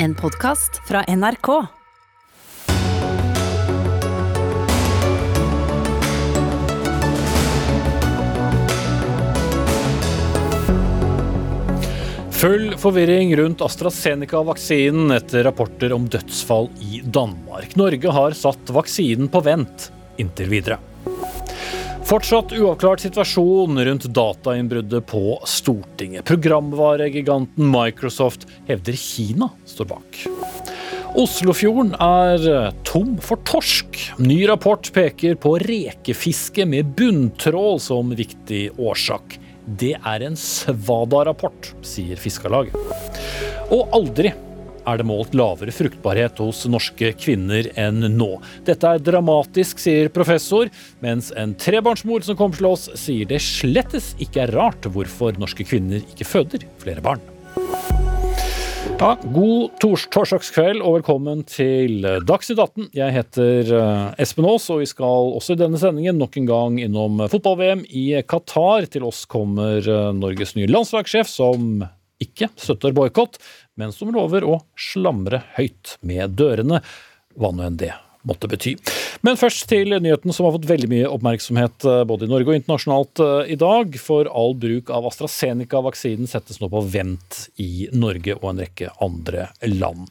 En podkast fra NRK. Full forvirring rundt AstraZeneca-vaksinen etter rapporter om dødsfall i Danmark. Norge har satt vaksinen på vent inntil videre. Fortsatt uavklart situasjon rundt datainnbruddet på Stortinget. Programvaregiganten Microsoft hevder Kina står bak. Oslofjorden er tom for torsk. Ny rapport peker på rekefiske med bunntrål som viktig årsak. Det er en svada-rapport, sier Fiskarlaget. Og aldri er det målt lavere fruktbarhet hos norske kvinner enn nå. Dette er dramatisk, sier professor, mens en trebarnsmor som kommer til oss, sier det slettes ikke er rart hvorfor norske kvinner ikke føder flere barn. Ja, god tors torsdagskveld og velkommen til Dagsnytt 18. Jeg heter eh, Espen Aas, og vi skal også i denne sendingen nok en gang innom fotball-VM i Qatar. Til oss kommer eh, Norges nye landslagssjef, som ikke støtter boikott, men som lover å slamre høyt med dørene, hva nå enn det måtte bety. Men først til nyheten som har fått veldig mye oppmerksomhet eh, både i Norge og internasjonalt eh, i dag. For all bruk av AstraZeneca-vaksinen settes nå på vent i Norge og en rekke andre land.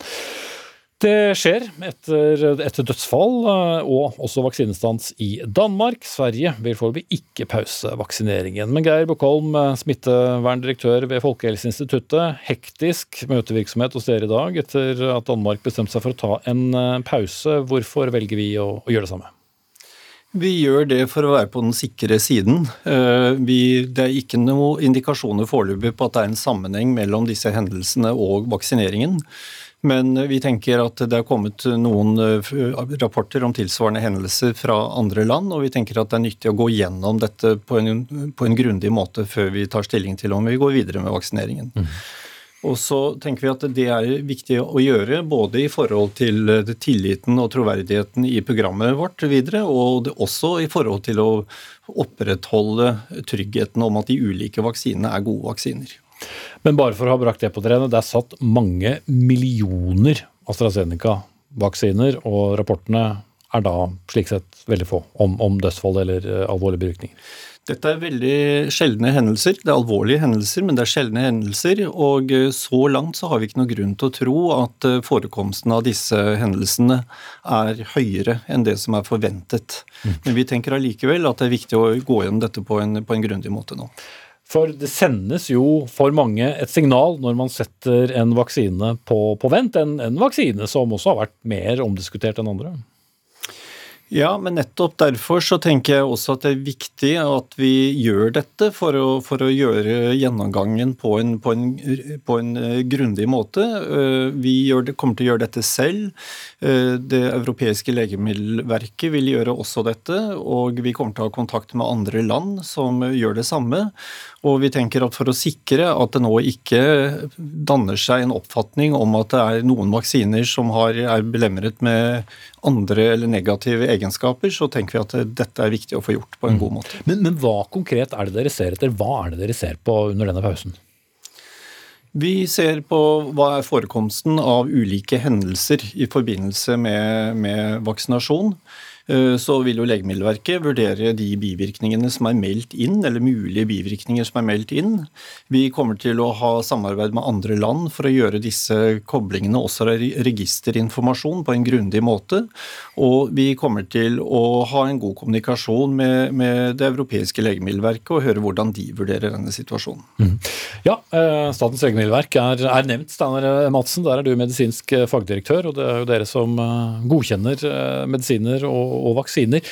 Det skjer etter etter, dødsfall eh, og også vaksinestans i Danmark. Sverige vil foreløpig ikke pause vaksineringen. Men Geir Bokholm, eh, smitteverndirektør ved Folkehelseinstituttet. Hektisk møtevirksomhet hos dere i dag etter at Danmark bestemte seg for å ta en eh, pause. Hvorfor velger vi å, å gjøre det samme? Vi gjør det for å være på den sikre siden. Vi, det er ikke noen indikasjoner foreløpig på at det er en sammenheng mellom disse hendelsene og vaksineringen. Men vi tenker at det er kommet noen eh, rapporter om tilsvarende hendelser fra andre land, og vi tenker at det er nyttig å gå gjennom dette på en, på en grundig måte før vi tar stilling til om vi går videre med vaksineringen. Mm. Og så tenker vi at det er viktig å gjøre, både i forhold til eh, tilliten og troverdigheten i programmet vårt videre, og også i forhold til å opprettholde tryggheten om at de ulike vaksinene er gode vaksiner. Men bare for å ha brakt det på det rene, er satt mange millioner AstraZeneca-vaksiner, og rapportene er da slik sett veldig få om, om dødsfall eller uh, alvorlige bivirkninger. Dette er veldig sjeldne hendelser. Det er alvorlige hendelser, men det er sjeldne hendelser. Og eh, så langt så har vi ikke noe grunn til å tro at eh, forekomsten av disse hendelsene er høyere enn det som er forventet. Mm. Men vi tenker allikevel at det er viktig å gå gjennom dette på en, på en grundig måte nå. For det sendes jo for mange et signal når man setter en vaksine på, på vent, en, en vaksine som også har vært mer omdiskutert enn andre. Ja, men nettopp derfor så tenker jeg også at det er viktig at vi gjør dette for å, for å gjøre gjennomgangen på en, på en, på en uh, grundig måte. Uh, vi det, kommer til å gjøre dette selv. Uh, det europeiske legemiddelverket vil gjøre også dette, og vi kommer til å ha kontakt med andre land som gjør det samme. Og vi tenker at for å sikre at det nå ikke danner seg en oppfatning om at det er noen vaksiner som har, er belemret med andre eller negative egenskaper, så tenker vi at dette er viktig å få gjort på en god måte. Men, men hva konkret er det dere ser etter? Hva er det dere ser på under denne pausen? Vi ser på hva er forekomsten av ulike hendelser i forbindelse med, med vaksinasjon. Eh, så vil jo Legemiddelverket vurdere de bivirkningene som er meldt inn, eller mulige bivirkninger som er meldt inn. Vi kommer til å ha samarbeid med andre land for å gjøre disse koblingene også registerinformasjon på en grundig måte. Og vi kommer til å ha en god kommunikasjon med, med det europeiske legemiddelverket og høre hvordan de vurderer denne situasjonen. Mm. Ja, eh, Statens legemiddelverk er, er nevnt. Steinar Madsen, der er du medisinsk fagdirektør, og det er jo dere som eh, godkjenner medisiner og og vaksiner.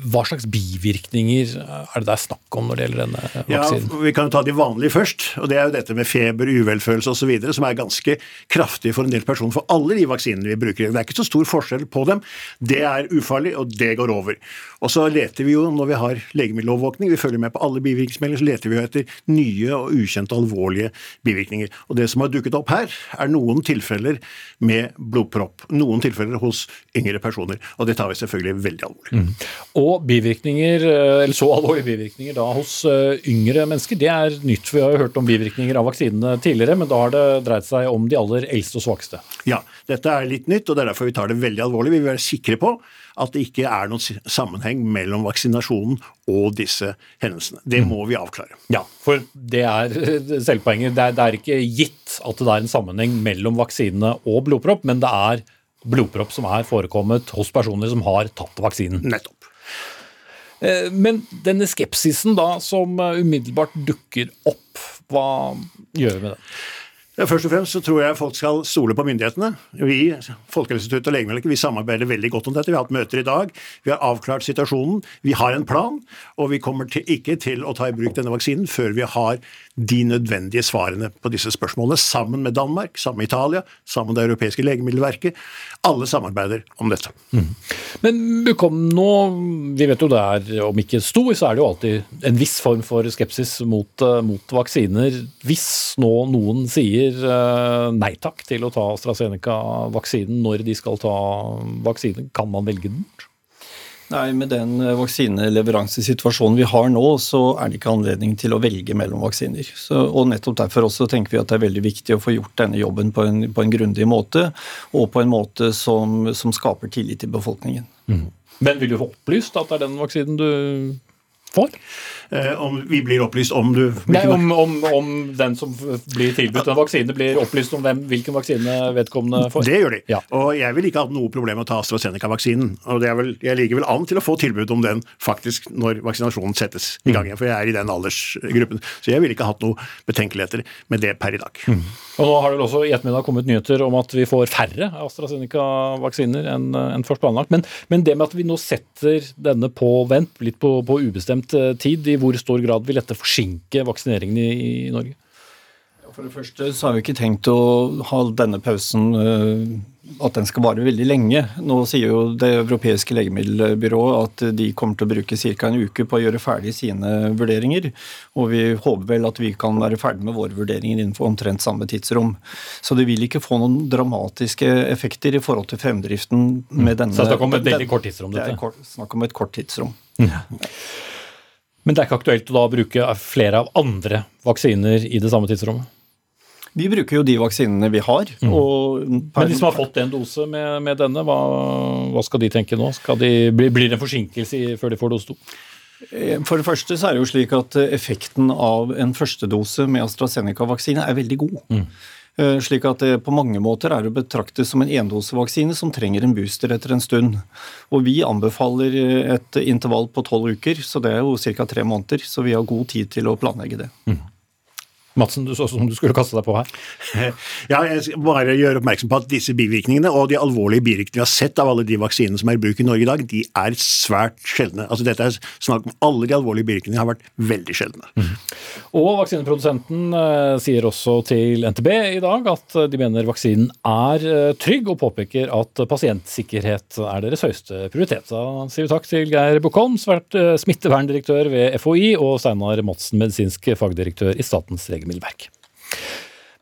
Hva slags bivirkninger er det det er snakk om når det gjelder denne vaksinen? Ja, Vi kan jo ta de vanlige først. og Det er jo dette med feber, uvelfølelse osv. som er ganske kraftig for en del personer for alle de vaksinene vi bruker. Det er ikke så stor forskjell på dem. Det er ufarlig, og det går over. Og så leter vi jo, når vi har legemiddelovervåkning, vi følger med på alle bivirkningsmeldinger, så leter vi jo etter nye og ukjente alvorlige bivirkninger. Og det som har dukket opp her, er noen tilfeller med blodpropp. Noen tilfeller hos yngre personer. Og det tar vi selvfølgelig veldig alvorlig. Mm. Og bivirkninger, eh, eller så alvorlige bivirkninger da hos eh, yngre mennesker, det er nytt. Vi har jo hørt om bivirkninger av vaksinene tidligere, men da har det dreid seg om de aller eldste og svakeste. Ja, dette er litt nytt, og det er derfor vi tar det veldig alvorlig. Vi vil være sikre på at det ikke er noen sammenheng mellom vaksinasjonen og disse hendelsene. Det må vi avklare. Ja, for det er selvpoenget. Det er, det er ikke gitt at det er en sammenheng mellom vaksinene og blodpropp, men det er blodpropp som er forekommet hos personer som har tatt vaksinen. Nettopp. Eh, men denne skepsisen da som eh, umiddelbart dukker opp, hva gjør vi med den? Først og fremst så tror jeg folk skal stole på myndighetene. Vi Folkehelseinstituttet og Legemiddelverket vi samarbeider veldig godt om dette. Vi har hatt møter i dag. Vi har avklart situasjonen. Vi har en plan. Og vi kommer til, ikke til å ta i bruk denne vaksinen før vi har de nødvendige svarene på disse spørsmålene, sammen med Danmark, sammen med Italia, sammen med Det europeiske legemiddelverket. Alle samarbeider om dette. Mm. Men Bukom, nå, vi vet jo det er, om ikke stor, så er det jo alltid en viss form for skepsis mot, eh, mot vaksiner. Hvis nå noen sier eh, nei takk til å ta AstraZeneca-vaksinen når de skal ta vaksinen, kan man velge den? Nei, Med den eh, vaksineleveransesituasjonen vi har nå, så er det ikke anledning til å velge mellom vaksiner. Så, og Nettopp derfor også tenker vi at det er veldig viktig å få gjort denne jobben på en, på en grundig måte, og på en måte som, som skaper tillit i befolkningen. Mm. Men vil du få opplyst at det er den vaksinen du får? Eh, om vi blir opplyst om du Nei, om, om, om, den som blir tilbudt en vaksine, blir opplyst om hvem, hvilken vaksine vedkommende får? Det gjør de. Ja. Og jeg vil ikke ha noe problem med å ta AstraZeneca-vaksinen. Og vel, jeg ligger vel an til å få tilbud om den faktisk når vaksinasjonen settes i gang igjen. For jeg er i den aldersgruppen. Så jeg ville ikke hatt noe betenkeligheter med det per i dag. Mm. Og nå har det vel også i ettermiddag kommet nyheter om at vi får færre AstraZeneca-vaksiner enn enn først planlagt. Men, men, det med at vi nå setter denne på vent, litt på, på ubestemt eh, tid, i hvor stor grad vil dette forsinke vaksineringen i, i Norge? For det første så har vi ikke tenkt å ha denne pausen eh, at den skal vare veldig lenge. Nå sier jo Det europeiske legemiddelbyrået at de kommer til å bruke ca. en uke på å gjøre ferdig sine vurderinger. Og vi håper vel at vi kan være ferdig med våre vurderinger innenfor omtrent samme tidsrom. Så det vil ikke få noen dramatiske effekter i forhold til fremdriften med denne Så det er snakk om et veldig kort tidsrom? Dette. Det er snakk om et kort tidsrom. Ja. Men det er ikke aktuelt å da bruke flere av andre vaksiner i det samme tidsrommet? Vi bruker jo de vaksinene vi har. Mm. Men de som har fått en dose med, med denne, hva, hva, skal de tenke nå? De, blir det en forsinkelse før de får dose to? Eh, for det første så er det jo slik at effekten av en førstedose med AstraZeneca-vaksine er veldig god. Mm. Eh, slik at det på mange måter er å betrakte som en endosevaksine som trenger en booster etter en stund. Og vi anbefaler et intervall på tolv uker, så det er jo ca. tre måneder. Så vi har god tid til å planlegge det. Mm. Madsen, du så som du skulle kaste deg på her. Ja, jeg skal bare gjøre oppmerksom på at disse bivirkningene og de alvorlige bivirkningene vi har sett av alle de vaksinene som er i bruk i Norge i dag, de er svært sjeldne. Altså dette er snakk om Alle de alvorlige bivirkningene har vært veldig sjeldne. Mm. Og vaksineprodusenten eh, sier også til NTB i dag at de mener vaksinen er eh, trygg, og påpeker at pasientsikkerhet er deres høyeste prioritet. Da sier vi takk til Geir Bukholm, svært smitteverndirektør ved FHI, og Steinar Madsen, medisinsk fagdirektør i Statens legemiddelverk legemiddelverk.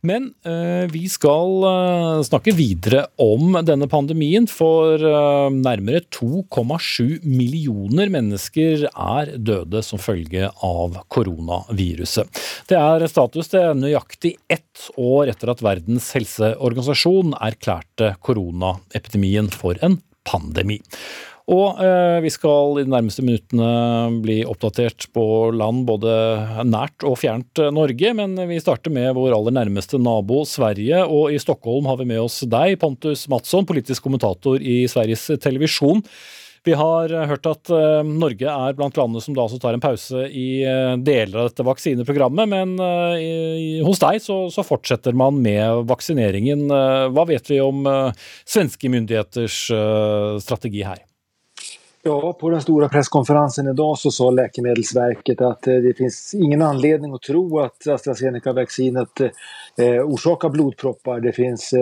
Men øh, vi skal øh, snakke videre om denne pandemien, for øh, nærmere 2,7 millioner mennesker er døde som følge av koronaviruset. Det er status til nøyaktig ett år etter at Verdens helseorganisasjon erklærte koronaepidemien for en pandemi. Og eh, vi skal i de nærmeste minuttene bli oppdatert på land både nært og fjernt eh, Norge, men vi starter med vår aller nærmeste nabo Sverige. Og i Stockholm har vi med oss deg, Pontus Matsson, politisk kommentator i Sveriges Televisjon. Vi har eh, hørt at uh, Norge er blant landene som da også tar en pause i deler av dette vaksineprogrammet, men hos deg så, så, fortsetter man med vaksineringen. hva vet vi om svenske myndigheters strategi her? Ja, på den stora presskonferensen idag så sa Läkemedelsverket att eh, det finns ingen anledning att tro att AstraZeneca-vaccinet eh, orsakar blodproppar. Det finns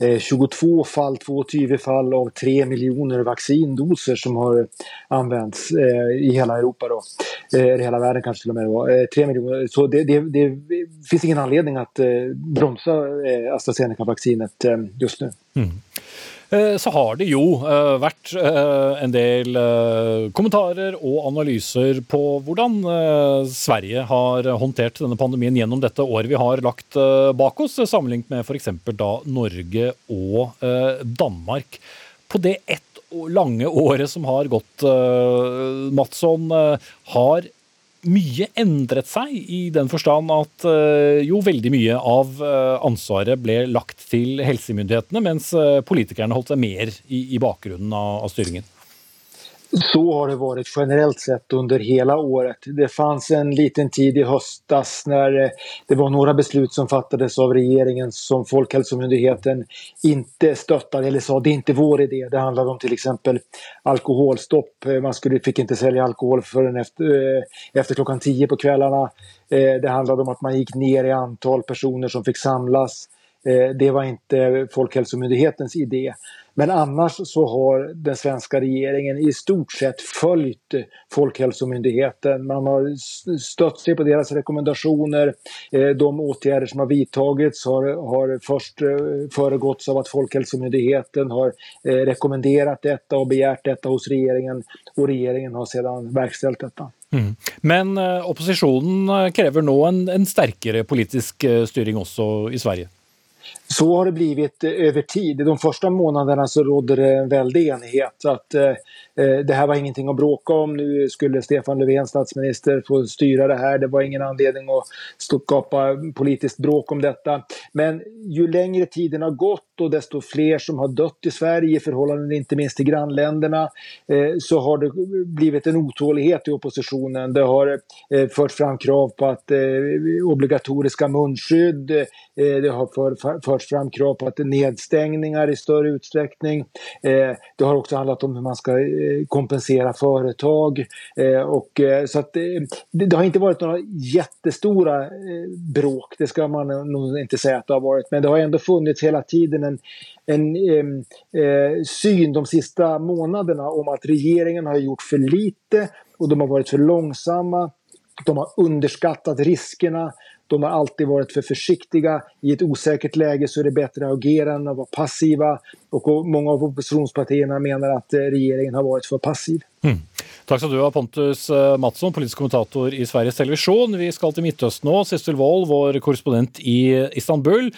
eh, 22 fall, 22 fall av 3 miljoner vaccindoser som har använts eh, i hela Europa då. Eh, hela världen kanske till och med då. Eh, 3 miljoner. Så det, det, det, finns ingen anledning att eh, bromsa AstraZeneca-vaccinet just nu. Mm. Eh, så har det jo eh, vært eh, en del kommentarer og analyser på hvordan Sverige har håndtert denne pandemien gjennom dette året vi har lagt bak oss, sammenlignet med f.eks. da Norge og Danmark. På det ett lange året som har gått, Matsson, har mye endret seg, i den forstand at eh, jo veldig mye av eh, ansvaret ble lagt til helsemyndighetene, mens eh, politikerne holdt seg mer i, i bakgrunnen av, av styringen. Så har det vært generellt sett under hele året. Det fanns en liten tid i høstas när eh, det var noen beslut som fattes av regjeringen som Folkhälsomyndigheten ikke støttet eller sa det er ikke vår idé. Det handlet om f.eks. alkoholstopp. Eh, man skulle, fikk ikke selge alkohol før efter, eh, efter klockan tio på kveldene. Det handlet om at man gikk ned i antal personer som fikk samlas. Det var ikke Folkhälsomyndighetens idé. Men annars så har den svenske regjeringen i stort sett fulgt Folkhälsomyndigheten. Man har støtt seg på deres rekommendationer. Eh, de åtgärder som har vidtagits har, har først eh, föregåtts av at Folkhälsomyndigheten har rekommendert dette og begjært dette hos regjeringen, og regjeringen har sedan verkställt dette. Mm. Men opposisjonen krever nå en, en sterkere politisk styring også i Sverige? Så har det blivit over över tid. De första månaderna så rådde det en väldig enighet. Att, eh, eh, det här var ingenting att bråka om. Nu skulle Stefan Löfven, statsminister, få styra det här. Det var ingen anledning att skapa politiskt bråk om detta. Men ju längre tiden har gått och desto fler som har dött i Sverige i förhållande inte minst till grannländerna eh, så har det blivit en otålighet i oppositionen. Det har eh, förts fram krav på att obligatoriske obligatoriska munskydd. Eh, det har för, förts fram krav på att nedstängningar i större utsträckning. Eh, det har också handlat om hur man ska kompensere företag. det, har inte varit några jättestora bråk, det ska man nog inte säga att det har varit. Men det har ändå funnits hela tiden en, en eh, syn de siste månedene om at regjeringen har gjort for lite og de har vært for langsomme. De har underskattet riskene. De har alltid vært for forsiktige. I et usikkert läge så er det bedre å agere enn å være passive. Og mange av opposisjonspartiene mener at regjeringen har vært for passiv. Mm. Takk skal du ha, Pontus eh, Madsson, politisk kommentator i Sveriges Televisjon. Vi skal til Midtøsten nå. Sissel Wold, vår korrespondent i Istanbul.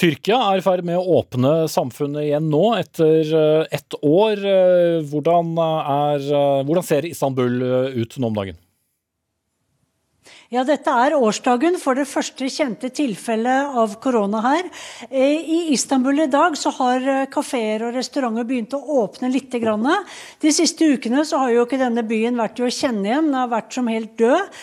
Tyrkia er i ferd med å åpne samfunnet igjen nå, etter eh, ett år. Eh, hvordan, er, eh, hvordan ser Istanbul ut nå om dagen? Ja, dette er årsdagen for det første kjente tilfellet av korona her. I Istanbul i dag så har kafeer og restauranter begynt å åpne litt. De siste ukene så har jo ikke denne byen vært til å kjenne igjen, den har vært som helt død.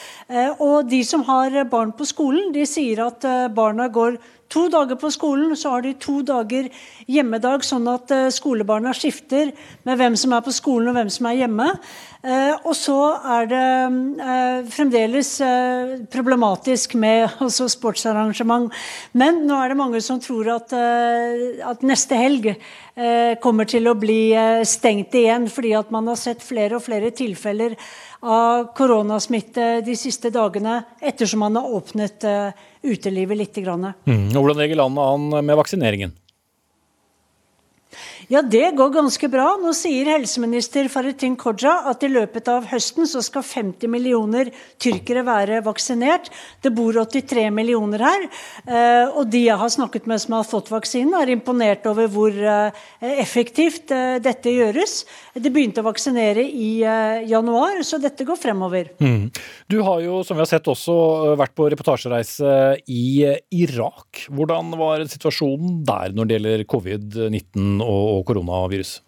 Og de som har barn på skolen, de sier at barna går to dager på skolen, så har de to dager hjemmedag, sånn at uh, skolebarna skifter med hvem som er på skolen og hvem som er hjemme. Uh, og så er det uh, fremdeles problematisk med også sportsarrangement. Men nå er det mange som tror at, at neste helg kommer til å bli stengt igjen, fordi at man har sett flere og flere tilfeller av koronasmitte de siste dagene ettersom man har åpnet utelivet litt. Mm. Hvordan ligger landet an med vaksineringen? Ja, det går ganske bra. Nå sier helseminister Faritin Koja at i løpet av høsten så skal 50 millioner tyrkere være vaksinert. Det bor 83 millioner her. Eh, og de jeg har snakket med som har fått vaksinen, er imponert over hvor eh, effektivt eh, dette gjøres. De begynte å vaksinere i januar, så dette går fremover. Mm. Du har jo, som vi har sett, også vært på reportasjereise i Irak. Hvordan var situasjonen der når det gjelder covid-19 og koronavirus?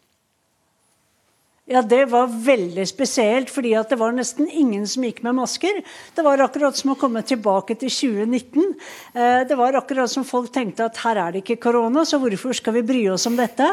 Ja, det var veldig spesielt, fordi det var nesten ingen som gikk med masker. Det var akkurat som å komme tilbake til 2019. Eh, det var akkurat som folk tenkte at her er det ikke korona, så hvorfor skal vi bry oss om dette?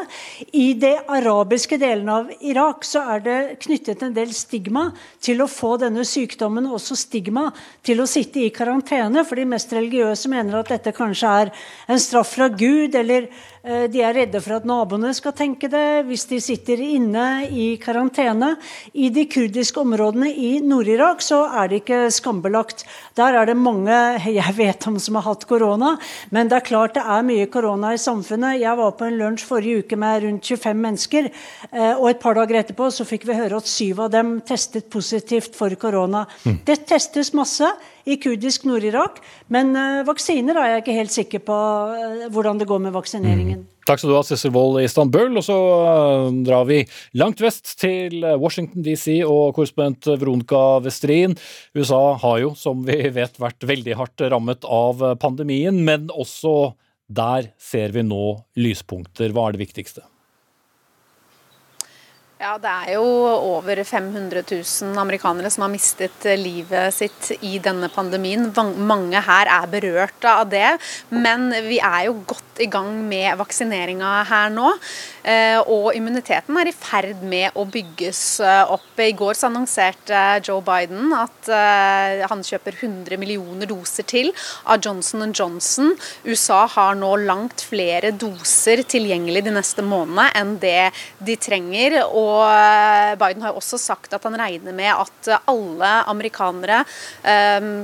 I det arabiske delen av Irak så er det knyttet en del stigma til å få denne sykdommen, også stigma til å sitte i karantene, for de mest religiøse mener at dette kanskje er en straff fra Gud, eller de er redde for at naboene skal tenke det hvis de sitter inne i karantene karantene. I de kurdiske områdene i Nord-Irak så er det ikke skambelagt. Der er det mange jeg vet om som har hatt korona, men det er klart det er mye korona i samfunnet. Jeg var på en lunsj forrige uke med rundt 25 mennesker, eh, og et par dager etterpå så fikk vi høre at syv av dem testet positivt for korona. Mm. Det testes masse i kurdisk Nord-Irak, men uh, vaksiner er jeg ikke helt sikker på uh, hvordan det går med vaksineringen. Mm. Takk skal du ha, Sissel Wold i Istanbul. Og så uh, drar vi langt vest til Washington DC og korrespondent Veronica Westrin. USA har jo, som vi vet, vært veldig hardt rammet av pandemien, men også der ser vi nå lyspunkter. Hva er det viktigste? Ja, Det er jo over 500 000 amerikanere som har mistet livet sitt i denne pandemien. Mange her er berørt av det, men vi er jo godt i gang med vaksineringa her nå. Eh, og immuniteten er i ferd med å bygges eh, opp. I går så annonserte Joe Biden at eh, han kjøper 100 millioner doser til av Johnson Johnson. USA har nå langt flere doser tilgjengelig de neste månedene enn det de trenger. Og Biden har også sagt at han regner med at alle amerikanere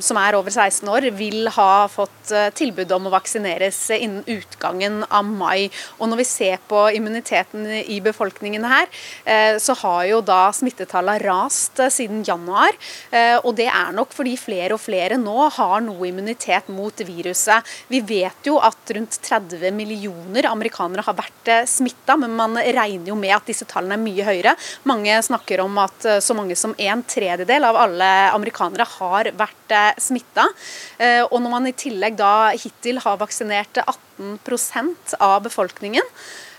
som er over 16 år, vil ha fått tilbud om å vaksineres innen utgangen av mai. Og når vi ser på immuniteten i befolkningen her, eh, så har jo da smittetallene rast eh, siden januar. Eh, og det er nok fordi flere og flere nå har noe immunitet mot viruset. Vi vet jo at rundt 30 millioner amerikanere har vært smitta, men man regner jo med at disse tallene er mye høyere. Mange snakker om at så mange som en tredjedel av alle amerikanere har vært smitta. Og når man i tillegg da hittil har vaksinert 18 av befolkningen,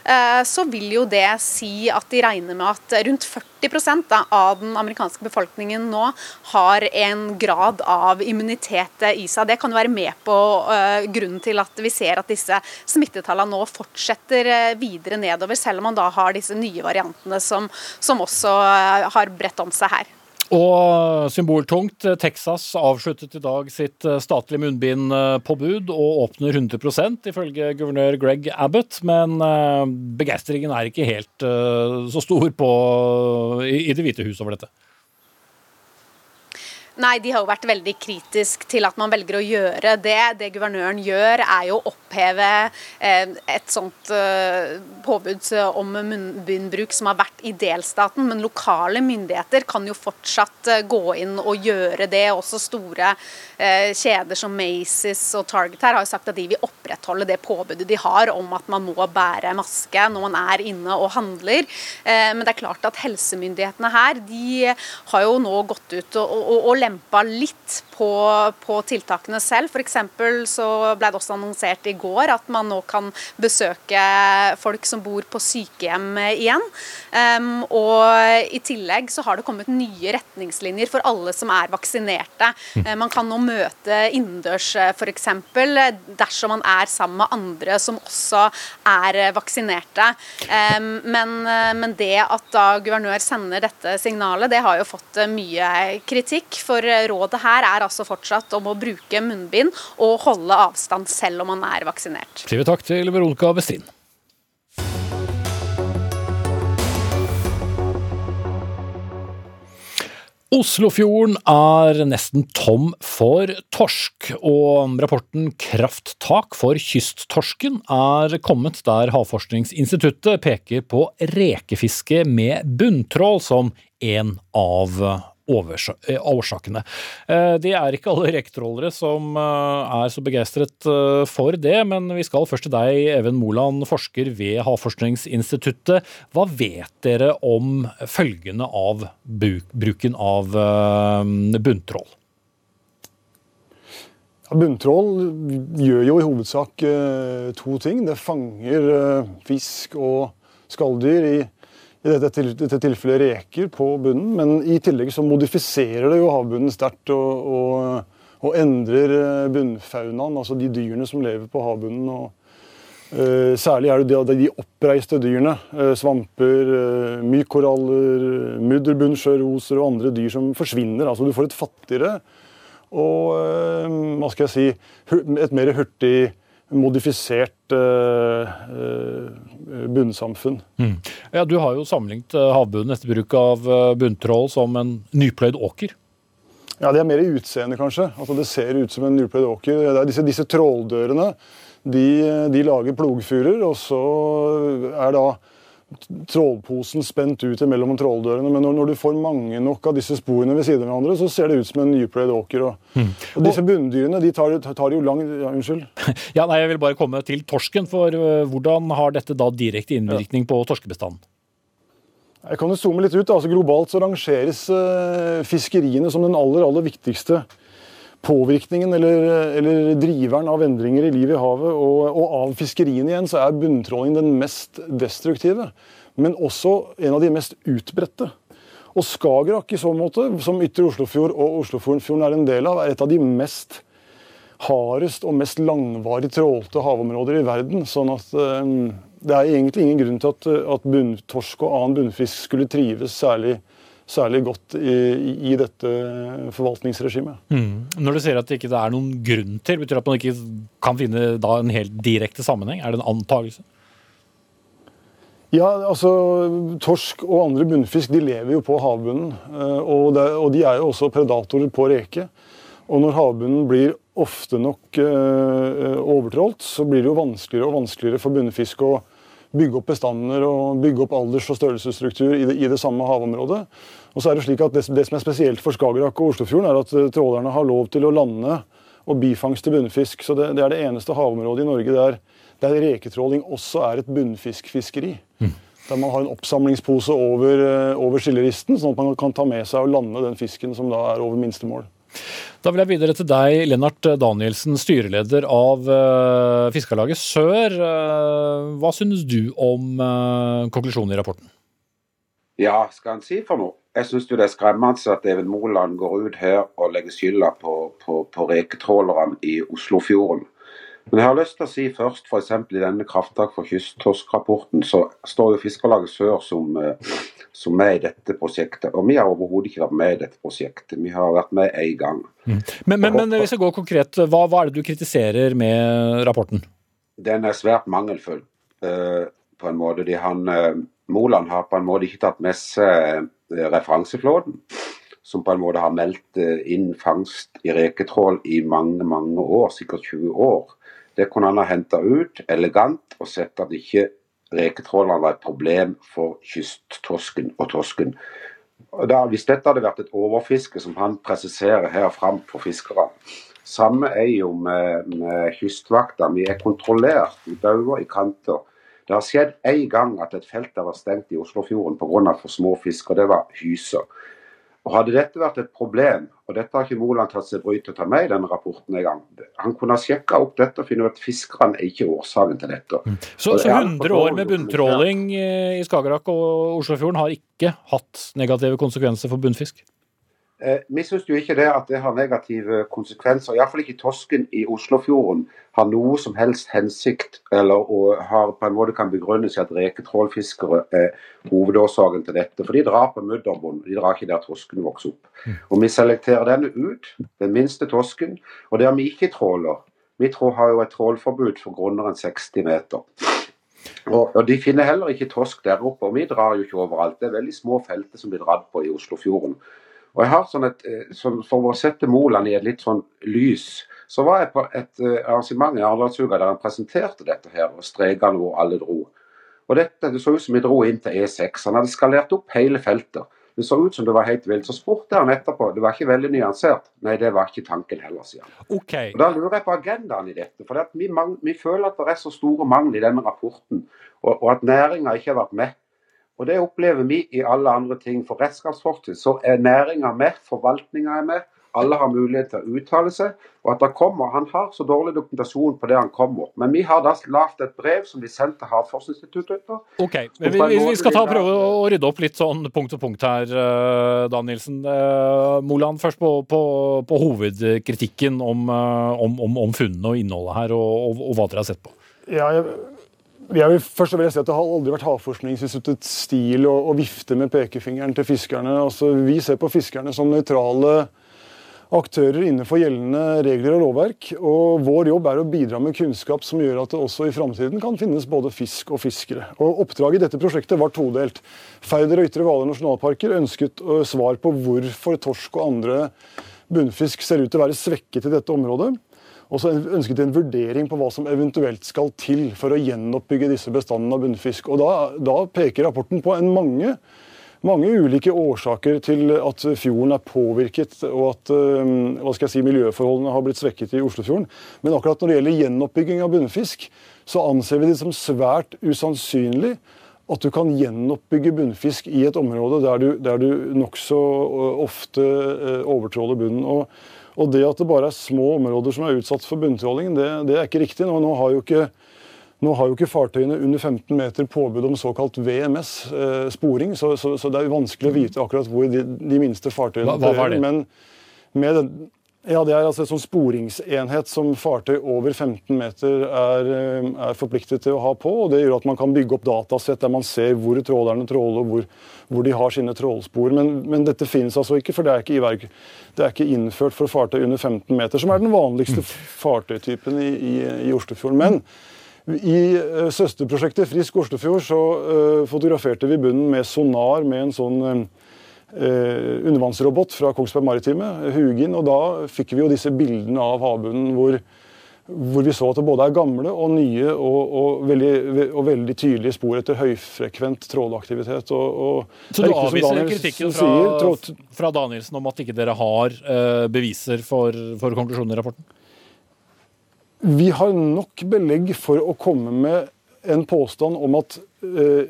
Eh, så vil jo det si at de regner med at rundt 40% av den amerikanske befolkningen nå har en grad av immunitet i seg. Det kan jo være med på eh, grunnen til at vi ser at disse smittetallene nå fortsetter eh, videre nedover, selv om man da har disse nye variantene som, som også har bredt om seg her. Og symboltungt, Texas avsluttet i dag sitt eh, statlige munnbindpåbud og åpner 100% ifølge guvernør Greg Abbott. Men eh, begeistringen er ikke helt eh, så stor på, i Det hvite hus over dette. Nei, de har jo vært veldig kritisk til at man velger å gjøre det. Det guvernøren gjør, er jo å oppheve eh, et sånt eh, påbud om munnbindbruk som har vært i delstaten. Men lokale myndigheter kan jo fortsatt eh, gå inn og gjøre det. Også store kjeder som Macy's og Target her har jo sagt at de vil opprettholde det påbudet de har om at man må bære maske når man er inne og handler. Men det er klart at helsemyndighetene her de har jo nå gått ut og, og, og lempa litt på, på tiltakene selv. F.eks. så ble det også annonsert i går at man nå kan besøke folk som bor på sykehjem igjen. Um, og i tillegg så har det kommet nye retningslinjer for alle som er vaksinerte. Mm. man kan nå møte innendørs f.eks. dersom man er sammen med andre som også er vaksinerte. Um, men, men det at da guvernør sender dette signalet, det har jo fått mye kritikk. For rådet her er altså fortsatt om å bruke munnbind og holde avstand selv om man er vaksinert. Sier takk til Veronica Westin. Oslofjorden er nesten tom for torsk, og rapporten Krafttak for kysttorsken er kommet der Havforskningsinstituttet peker på rekefiske med bunntrål som en av Eh, årsakene. Eh, det er ikke alle rektrollere som eh, er så begeistret for det, men vi skal først til deg, Even Moland, forsker ved Havforskningsinstituttet. Hva vet dere om følgene av bruken av bunntrål? Bunntrål gjør jo i hovedsak to ting. Det fanger fisk og skalldyr i i dette, dette, tilfellet reker på bunnen. Men i tillegg så modifiserer det jo havbunnen sterkt og, og, og, endrer eh, bunnfaunaen, altså de dyrene som lever på havbunnen. og uh, Særlig er det de, de oppreiste dyrene. Uh, svamper, uh, mykkoraller, mudderbunnsjøroser og andre dyr som forsvinner. Altså du får et fattigere og hva skal jeg si, et mer hurtig modifisert eh, eh, bunnsamfunn. Mm. Ja, Du har jo sammenlignet eh, havbunnen etter bruk av bunntrål som en nypløyd åker. Ja, Det er mer i utseendet, kanskje. Altså, det ser ut som en nypløyd åker. Det er disse, disse tråldørene de, de lager plogfurer, og så er da trålposen spent ut mellom tråldørene. Men når, når, du får mange nok av disse sporene ved siden av hverandre, så ser det ut som en nypløyd åker. Og, mm. og disse bunndyrene de tar, tar jo lang ja, Unnskyld. Ja, nei, Jeg vil bare komme til torsken. for uh, Hvordan har dette da direkte innvirkning ja. på torskebestanden? Jeg kan jo zoome litt ut. Altså, globalt så rangeres uh, fiskeriene som den aller, aller viktigste påvirkningen eller, eller, driveren av endringer i livet i havet. Og, og av fiskeriene igjen så er bunntråling den mest destruktive, men også en av de mest utbredte. Og Skagerrak i så måte, som Ytre Oslofjord og Oslofjorden er en del av, er et av de mest hardest og mest langvarig trålte havområder i verden. sånn at um, det er egentlig ingen grunn til at, at bunntorsk og annen bunnfisk skulle trives særlig særlig godt i, i dette forvaltningsregimet. Mm. Når du sier at det ikke er noen grunn til, betyr det at man ikke kan finne en helt direkte sammenheng? Er det en antakelse? Ja, altså Torsk og andre bunnfisk de lever jo på havbunnen. Eh, og, det, og de er jo også predatorer på reke. Og når havbunnen blir ofte nok eh, overtrålt, så blir det jo vanskeligere og vanskeligere for bunnfisk å bygge opp bestander og bygge opp alders- og størrelsesstruktur i det, i det, samme havområdet. Og så er Det slik at det, det som er spesielt for Skagerrak og Oslofjorden, er at eh, trålerne har lov til å lande og bifangste bunnfisk. Så det, det, er det eneste havområdet i Norge der, der reketråling også er et bunnfiskfiskeri. Mm. Der man har en oppsamlingspose over, eh, over skilleristen, sånn at man kan ta med seg og lande den fisken som da er over minstemål. Da vil jeg videre til deg, Lennart Danielsen, styreleder av uh, Fiskarlaget Sør. Hva synes du om konklusjonen i rapporten? Ja, skal han si for noe? Jeg syns det er skremmende at Even Moland går ut her og legger skylda på, på, på reketrålerne i Oslofjorden. Men jeg har lyst til å si først, f.eks. i denne Krafttak for kysttorskrapporten, så står jo Fiskarlaget Sør som som med i dette prosjektet. Og vi har overhodet ikke vært med i dette prosjektet. Vi har vært med én gang. Mm. Men, men, men, hvis jeg går konkret, hva, hva, er det du kritiserer med rapporten? Den er svært mangelfull, uh, på en måte. De, han, uh, Moland har på en måte ikke tatt med seg uh, referanseflåten, som på en måte har meldt inn fangst i reketrål i mange, mange år, sikkert 20 år. Det kunne han ha henta ut elegant og sett at ikke reketrålene var et problem for kysttorsken og torsken. Da, hvis dette hadde vært et overfiske, som han presiserer her fram for fiskerne Samme er jo med, med kystvakta. Vi er kontrollert i bauger, i kanter. Det har skjedd én gang at et felt har vært stengt i Oslofjorden pga. for små fisk, og det var hyser. Og Hadde dette vært et problem, og dette har ikke Moland tatt seg bryet til å ta med i denne rapporten en gang, han kunne ha sjekka opp dette og funnet ut at fiskerne er ikke årsaken til dette. Mm. Så, så 100 år med bunntråling i Skagerrak og Oslofjorden har ikke hatt negative konsekvenser for bunnfisk? Eh, vi syns jo ikke det at det har negative konsekvenser. Iallfall ikke torsken i Oslofjorden har noe som helst hensikt eller har på en måte kan begrunnes i at reketrålfiskere er hovedårsaken til dette. For de drar på mudderbunn, de drar ikke der torsken vokser opp. Mm. Og Vi selekterer denne ut, den minste torsken, og der vi ikke tråler. Vi har jo et trålforbud for grunner enn 60 meter. Og, og, De finner heller ikke torsk der oppe, og vi drar jo ikke overalt. Det er veldig små felter som blir dratt på i Oslofjorden. Og jeg har sånn et, eh, sånn, For å sette Moland i et litt sånn lys, så var jeg på et uh, arrangement i Arendalsuka der han presenterte dette her, og strekene hvor alle dro. Og dette, Det så ut som vi dro inn til E6. Han hadde skalert opp hele feltet. Det så ut som det var helt vilt. Så spurte han etterpå. Det var ikke veldig nyansert. Nei, det var ikke tanken heller, sier han. Okay. Og Da lurer jeg på agendaen i dette. For vi, vi, føler at det er så store mangler i denne rapporten, og, og at næringa ikke har vært med. Og Det opplever vi i alle andre ting. For redskapsfortid så er næringa med, forvaltninga er med. Alle har mulighet til å uttale seg. Og at det kommer, Han har så dårlig dokumentasjon på det han kommer. Men vi har da lagd et brev som vi sendte Havforskningsinstituttet. Ok, vi, vi, vi, skal ta og prøve å rydde opp litt sånn punkt og punkt her, eh, Dan Nilsen. Uh, Moland, først på, på, på hovedkritikken om, uh, om, om, om, funnene og innholdet her, og, og, og hva dere har sett på. Ja, jeg jeg vil først og fremst si at Det har aldri vært Havforskningsinstituttets stil å, å, vifte med pekefingeren til fiskerne. Altså, vi ser på fiskerne som nøytrale aktører innenfor gjeldende regler og lovverk. Og vår jobb er å bidra med kunnskap som gjør at det også i framtiden kan finnes både fisk og fiskere. Og Oppdraget i dette prosjektet var todelt. Færder og Ytre Hvaler nasjonalparker ønsket svar på hvorfor torsk og andre bunnfisk ser ut til å være svekket i dette området. Og så ønsket de en vurdering på hva som eventuelt skal til for å gjenoppbygge disse bestandene av bunnfisk. Og da, da peker rapporten på en mange mange ulike årsaker til at fjorden er påvirket og at eh, si, miljøforholdene har blitt svekket i Oslofjorden. Men akkurat når det gjelder gjenoppbygging av bunnfisk, så anser vi det som svært usannsynlig at du kan gjenoppbygge bunnfisk i et område der du, der du nokså eh, ofte eh, overtråler bunnen. Og, og, det at det bare er små områder som er utsatt for bunntråling, det, det er ikke riktig. Nå, nå har ikke nå har jo ikke fartøyene under 15 meter påbud om såkalt VMS, eh, sporing, så, så, så, det er vanskelig å vite akkurat hvor de, de minste fartøyene Hva, hva? Men med den, ja, Det er altså en sånn sporingsenhet som fartøy over 15 meter er, eh, er, forpliktet til å ha på. og Det gjør at man kan bygge opp datasett der man ser hvor trålerne tråler og hvor, hvor de har sine trålspor. Men, men, dette finnes altså ikke, for det er ikke, i, det er ikke innført for fartøy under 15 meter, som er den vanligste mm. fartøytypen i, i, i Oslofjorden. Men i uh, søsterprosjektet Frisk Oslofjord så uh, fotograferte vi bunnen med sonar med en sånn uh, undervannsrobot fra Kongsberg Maritime, Hugin. Og da fikk vi jo disse bildene av havbunnen hvor, hvor vi så at det både er gamle og nye og, og, veldig, og veldig, tydelige spor etter høyfrekvent trålaktivitet. Og, så du avviser kritikken fra, sier, fra, Danielsen om at ikke dere har beviser for, for konklusjonen i rapporten? Vi har nok belegg for å komme med en påstand om at eh, eh,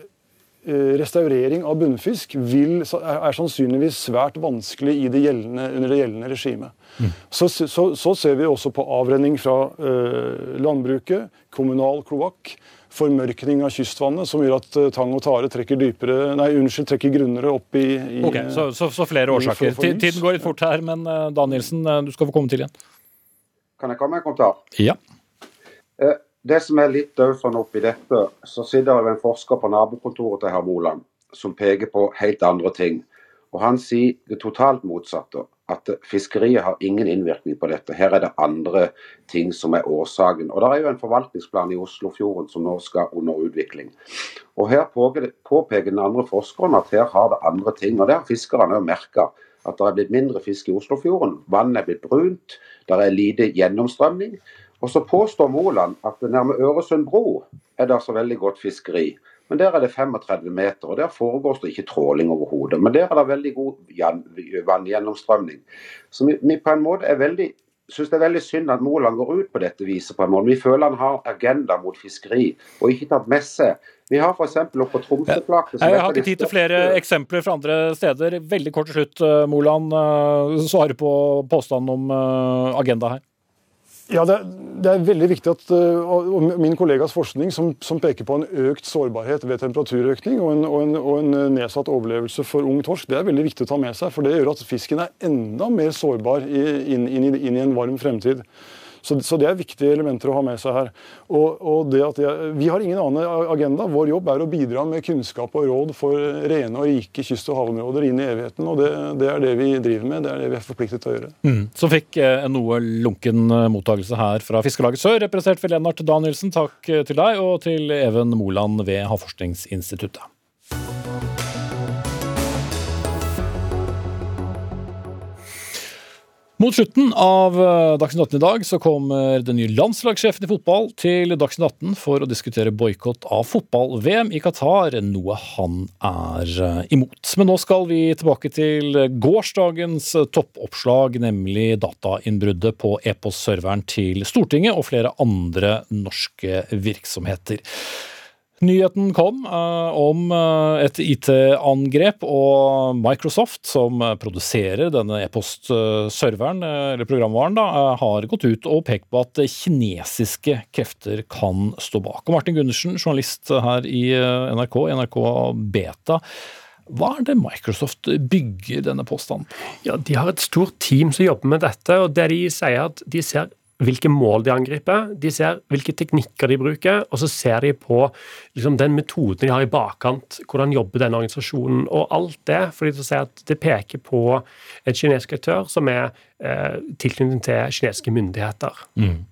restaurering av bunnfisk vil, er sannsynligvis svært vanskelig det gjeldende, under det gjeldende regimet. Mm. Så, så, så, ser vi også på avrenning fra eh, landbruket, kommunal kloakk, formørkning av kystvannet, som gjør at eh, tang og tare trekker dypere, nei, unnskyld, trekker grunnere opp i, i Ok, så, så, flere årsaker. Tiden går litt fort her, men Danielsen, du skal få komme til igjen. Kan jeg komme med en kommentar? Ja. Eh, det som er litt sånn oppi dette, så sitter det en forsker på nabokontoret til herr Moland som peker på helt andre ting. Og Han sier det totalt motsatte. At fiskeriet har ingen innvirkning på dette. Her er det andre ting som er årsaken. Og Det er jo en forvaltningsplan i Oslofjorden som nå skal under utvikling. Og Her påpeker den andre forskeren at her har det andre ting. Og det har fiskerne òg merka. At det er blitt mindre fisk i Oslofjorden. Vannet er blitt brunt. Det er lite gjennomstrømning. Og så påstår Moland at nærme Øresund bro er det så veldig godt fiskeri. Men der er det 35 meter, og der foregår det ikke tråling overhodet. Men der er det veldig god vanngjennomstrømning. Så vi, vi, på en måte er veldig syns det er veldig synd at Moland går ut på dette viset. på en måte. Vi føler han har agenda mot fiskeri, og ikke tatt med seg vi har f.eks. oppe på Tromsøflaket Jeg har ikke tid til flere eksempler fra andre steder. Veldig kort til slutt, eh, Moland. Eh, svare på påstanden om eh, agenda her. Ja, det, det, er veldig viktig at og min kollegas forskning som, som, peker på en økt sårbarhet ved temperaturøkning og en, og, en, og en, nedsatt overlevelse for ung torsk, det er veldig viktig å ta med seg. For det gjør at fisken er enda mer sårbar inn, inn, inn i en varm fremtid. Så, så, det er viktige elementer å ha med seg her. Og, og jeg, Vi har ingen annen agenda. Vår jobb er å bidra med kunnskap og råd for rene og rike kyst- og havområder inn i evigheten. og det, det, er det vi driver med. Det er det vi er forpliktet til å gjøre. Mm. Så fikk eh, en noe lunken eh, mottakelse her fra Fiskarlaget Sør, representert ved Lennart Danielsen. Takk eh, til deg, og til Even Moland ved Havforskningsinstituttet. Mot slutten av eh, Dagsnytt 18 i dag så kommer den nye landslagssjefen i fotball til Dagsnytt 18 for å diskutere boikott av fotball-VM i Qatar, noe han er eh, imot. Men nå skal vi tilbake til gårsdagens toppoppslag, nemlig datainnbruddet på e-postserveren til Stortinget og flere andre norske virksomheter. Nyheten kom uh, om uh, et IT-angrep, og Microsoft, som produserer denne e-postserveren, uh, eller programvaren, da, har gått ut og pekt på at kinesiske krefter kan stå bak. Og Martin Gundersen, journalist her i NRK, NRK Beta. Hva er det Microsoft bygger denne påstanden på? Ja, De har et stort team som jobber med dette, og det de sier at de ser hvilke mål de angriper, de ser hvilke teknikker de bruker, og så ser de på liksom, den metoden de har i bakkant, hvordan jobber denne organisasjonen, og alt det. fordi de ser at Det peker på en kinesisk aktør som er eh, tilknyttet til kinesiske myndigheter. Mm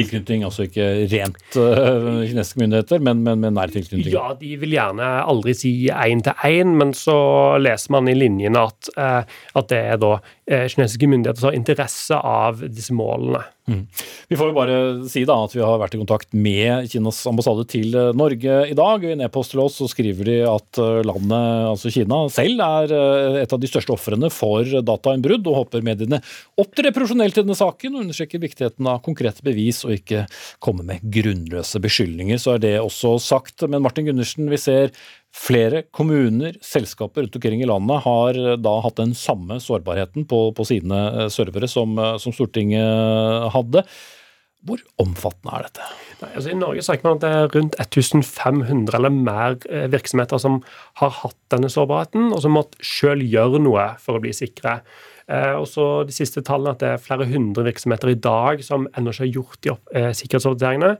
tilknytning, altså ikke rent uh, kinesiske myndigheter, men, men, men nær tilknytning? Ja, de vil gjerne aldri si én til én, men så leser man i linjene at, uh, at det er da uh, kinesiske myndigheter som har interesse av disse målene. Mm. Vi får jo bare si da at vi har vært i kontakt med Kinas ambassade til eh, Norge i dag. I en e-post til oss så skriver de at eh, landet, altså Kina, selv er eh, et av de største ofrene for datainnbrudd, og håper mediene opptrer profesjonelt i denne saken og understreker viktigheten av konkrete bevis og ikke komme med grunnløse beskyldninger. Så er det også sagt. Men Martin Gundersen, vi ser Flere kommuner, selskaper rundt omkring i landet har eh, da hatt den samme sårbarheten på, på sine eh, servere som, eh, som, Stortinget hadde. Hvor omfattende er dette? Nei, altså I Norge snakker man at det er rundt 1500 eller mer virksomheter som har hatt denne sårbarheten, og som måtte sjøl gjøre noe for å bli sikre. Og så De siste tallene at det er flere hundre virksomheter i dag som ennå ikke har gjort de eh, sikkerhetsoppdateringene.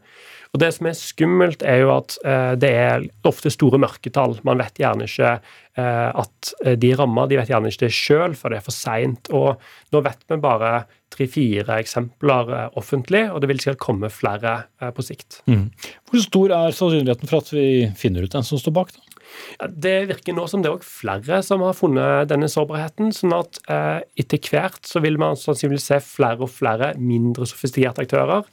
Og Det som er skummelt, er jo at eh, det er ofte store mørketall. Man vet gjerne ikke eh, at eh, de rammer, de vet gjerne ikke det sjøl, for det er for seint. Nå vet vi bare tre-fire eksempler offentlig, og det vil sikkert komme flere på sikt. Mm. Hvor stor er sannsynligheten for at vi finner ut den som står bak? da? Det virker nå som det er flere som har funnet denne sårbarheten. sånn at eh, etter hvert så vil man sannsynligvis se flere og flere mindre sofistikerte aktører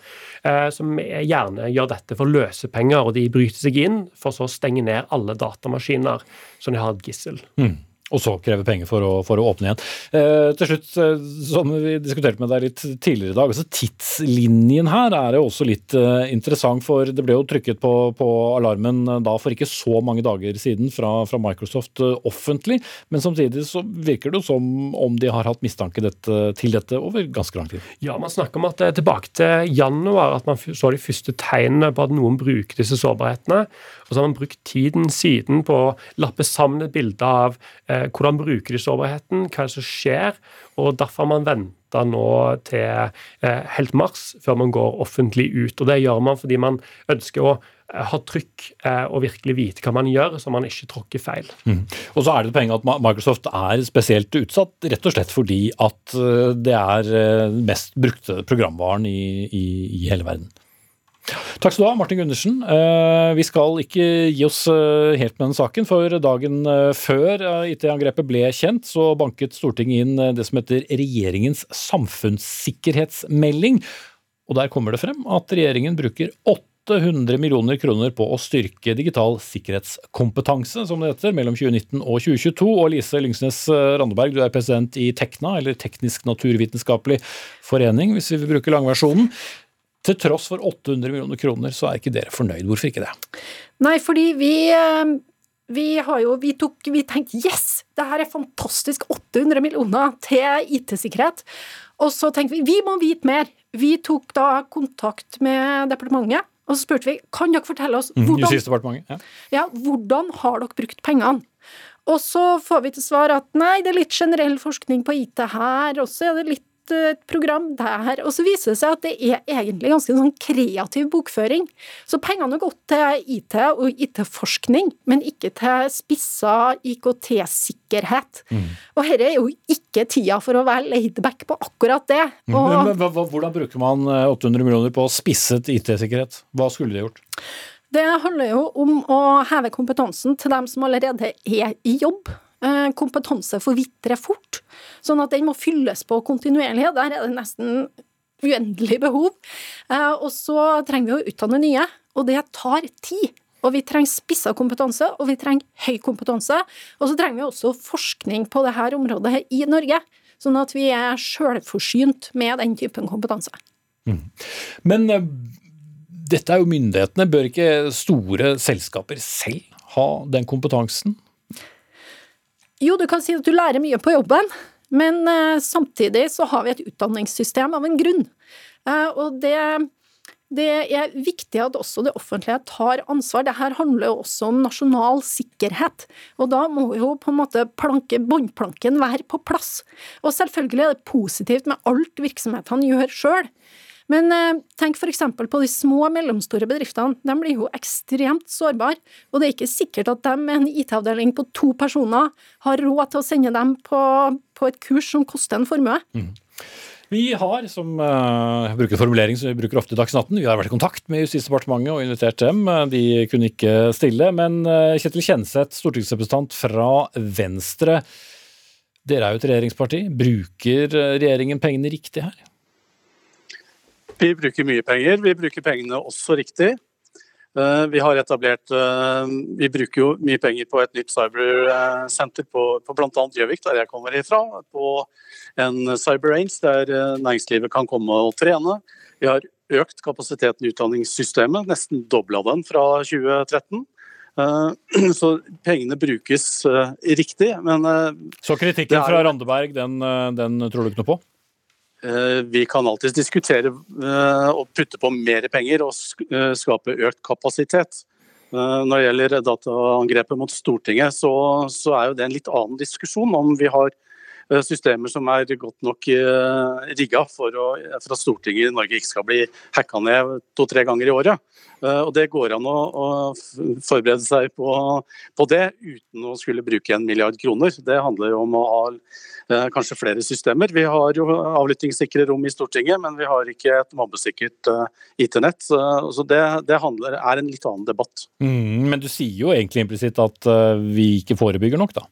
eh, som gjerne gjør dette for løsepenger, og de bryter seg inn for så å stenge ned alle datamaskiner som de har et gissel. Mm og så kreve penger for å, for å åpne igjen. Eh, til slutt, eh, som vi diskuterte med deg litt tidligere i dag, altså tidslinjen her er jo også litt eh, interessant. For det ble jo trykket på, på, alarmen eh, da for ikke så mange dager siden fra, fra Microsoft eh, offentlig, men samtidig så virker det jo som om de har hatt mistanke dette, til dette over ganske lang tid. Ja, man snakker om at det er tilbake til januar at man så de første tegnene på at noen bruker disse sårbarhetene. Og så har man brukt tiden siden på å lappe sammen et bilde av hvordan bruker de sårbarheten, hva er det som skjer. og Derfor har man venta nå til eh, helt mars før man går offentlig ut. og Det gjør man fordi man ønsker å eh, ha trykk eh, og virkelig vite hva man gjør, så man ikke tråkker feil. Mm. Og så er det et poeng at Microsoft er spesielt utsatt, rett og slett fordi at eh, det er mest brukte programvaren i, i, i hele verden. Takk skal du ha, Martin Gundersen. Eh, vi skal ikke gi oss eh, helt med den saken, for dagen eh, før IT-angrepet ble kjent, så banket Stortinget inn det som heter regjeringens samfunnssikkerhetsmelding. Og der kommer det frem at regjeringen bruker 800 millioner kroner på å styrke digital sikkerhetskompetanse, som det heter, mellom 2019 og 2022. Og Lise Lyngsnes Randeberg, du er president i Tekna, eller Teknisk naturvitenskapelig forening, hvis vi vil bruke langversjonen. Til tross for 800 millioner kroner, så er ikke dere fornøyd. Hvorfor ikke det? Nei, fordi vi, eh, vi har jo Vi, tok, vi tenkte yes, det her er fantastisk. 800 millioner til IT-sikkerhet. Og så tenkte vi vi må vite mer. Vi tok da kontakt med departementet. Og så spurte vi kan dere fortelle oss mhm, hvordan, ja. Ja, hvordan har dere brukt pengene. Og så får vi til svar at nei, det er litt generell forskning på IT her, og så er det litt et program der. Og så viser det seg at det er egentlig ganske sånn kreativ bokføring. Så pengene har gått til IT og IT-forskning, men ikke til spissa IKT-sikkerhet. Mm. Og dette er jo ikke tida for å være laidback på akkurat det. Mm. Og, men, men, hvordan bruker man 800 eh, millioner på spisset IT-sikkerhet? Hva skulle de gjort? Det handler jo om å heve kompetansen til dem som allerede er i jobb. Eh, kompetanse forvitrer fort, sånn at den må fylles på kontinuerlig. Der er det nesten uendelig behov. Eh, og så trenger vi å utdanne nye, og det tar tid. Og vi trenger spissa kompetanse, og vi trenger høy kompetanse. Og så trenger vi også forskning på dette området i Norge, sånn at vi er sjølforsynt med den typen kompetanse. Mm. Men eh, dette er jo myndighetene. Bør ikke store selskaper selv ha den kompetansen? Jo, du kan si at du lærer mye på jobben, men uh, samtidig så har vi et utdanningssystem av en grunn. Uh, og det, det, er viktig at også det offentlige tar ansvar. Dette handler jo også om nasjonal sikkerhet. Og da må jo på en måte båndplanken være på plass. Og selvfølgelig er det positivt med alt virksomhetene gjør sjøl. Men eh, tenk f.eks. på de små og mellomstore bedriftene. De blir jo ekstremt sårbare. Og det er ikke sikkert at de med en IT-avdeling på to personer har råd til å sende dem på, på et kurs som koster en formue. Mm. Vi har, som uh, bruker formulering som vi bruker ofte i Dagsnatten, vi har vært i kontakt med Justisdepartementet og invitert dem. De kunne ikke stille. Men uh, Kjetil Kjenseth, stortingsrepresentant fra Venstre. Dere er jo et regjeringsparti. Bruker eh, regjeringen pengene riktig her? Vi bruker mye penger. Vi bruker pengene også riktig. Vi har etablert Vi bruker jo mye penger på et nytt cybersenter på, på bl.a. Gjøvik, der jeg kommer ifra. På en cyber range der eh, næringslivet kan komme og trene. Vi har økt kapasiteten i utdanningssystemet, nesten dobla den fra 2013. Eh, så pengene brukes eh, riktig, men Så kritikken fra Randeberg, den, den, tror du ikke noe på? Vi kan alltids diskutere å putte på mer penger og skape økt kapasitet. Når det gjelder dataangrepet mot Stortinget, så, er jo det en litt annen diskusjon om vi har Eh, systemer som er godt nok eh, rigga for, for, at Stortinget i Norge ikke skal bli hacka ned to-tre ganger i året. Eh, og Det går an å, å forberede seg på, på, det uten å skulle bruke en milliard kroner. Det handler om å ha kanskje flere systemer. Vi har jo avlyttingssikre rom i Stortinget, men vi har ikke et mobbesikkert IT-nett. Så det, det handler, er en litt annen debatt. Mm, men du sier jo egentlig implisitt at vi ikke forebygger nok, da?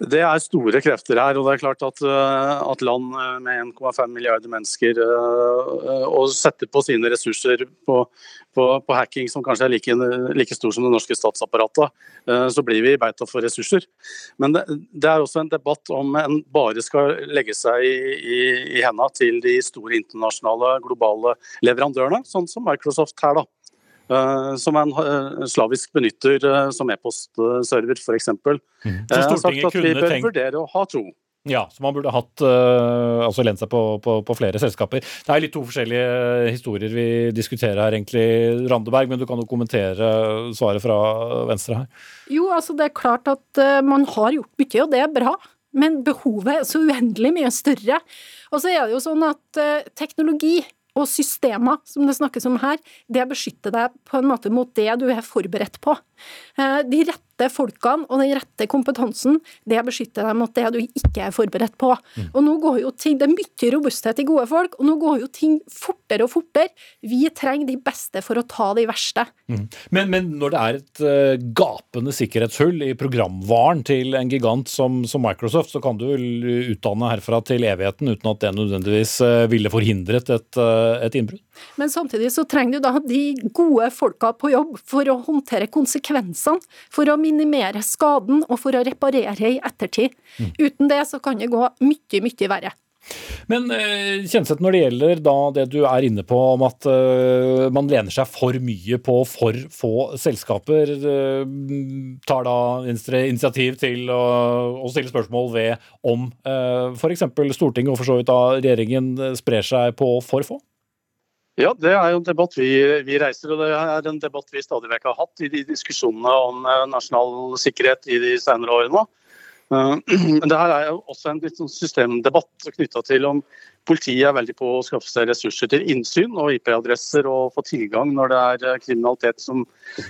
Det er store krefter her. og det er klart At, eh, at land eh, med 1,5 milliarder mennesker uh, og setter på sine ressurser på, på, på, hacking som kanskje er like, like stor som det norske statsapparatet, så blir vi beita for ressurser. Men det, det, er også en debatt om en bare skal legge seg i, i, i henda til de store internasjonale globale leverandørene, sånn som Microsoft her. da. Eh, som en eh, slavisk benytter eh, som e-postserver, f.eks. Mm. Så sagt at vi bør tenkt... vurdere å ha tro. Ja, så man burde hatt, uh, altså lent seg på, på, på, flere selskaper. Det er litt to forskjellige historier vi diskuterer her, egentlig, Randeberg, men du kan jo kommentere svaret fra Venstre her. Jo, altså det er klart at uh, man har gjort mye, og det er bra. Men behovet er så uendelig mye større. Og så er det jo sånn at uh, teknologi og systemer, som det snakkes om her, det beskytter deg på en måte mot det du er forberedt på. Eh, de rette folkene og den rette kompetansen, det beskytter deg mot det du ikke er forberedt på. Mm. Og nå går jo ting, Det er mye robusthet i gode folk, og nå går jo ting fortere og fortere. Vi trenger de beste for å ta de verste. Mm. Men, men, når det er et uh, gapende sikkerhetshull i programvaren til en gigant som, som, Microsoft, så kan du vel utdanne herfra til evigheten uten at det nødvendigvis uh, ville forhindret et, uh, et innbrudd? Men samtidig så trenger du da de gode folka på jobb for å håndtere konsekvensene, for å minimere skaden og for å reparere i ettertid. Mm. Uten det så kan det gå mye, mye verre. Men eh, Kjenseth, når det gjelder da det du er inne på om at uh, man lener seg for mye på for få selskaper, uh, tar da Venstre initiativ til å, å, stille spørsmål ved om f.eks. Stortinget og for så vidt da regjeringen sprer seg på for få? Ja, det er jo en debatt vi, vi, reiser, og det er en debatt vi stadig vekk har hatt i de diskusjonene om eh, nasjonal sikkerhet i de senere årene. Eh, men det her er jo også en litt sånn systemdebatt knytta til om politiet er veldig på å skaffe seg ressurser til innsyn og IP-adresser og få tilgang når det er eh, kriminalitet som,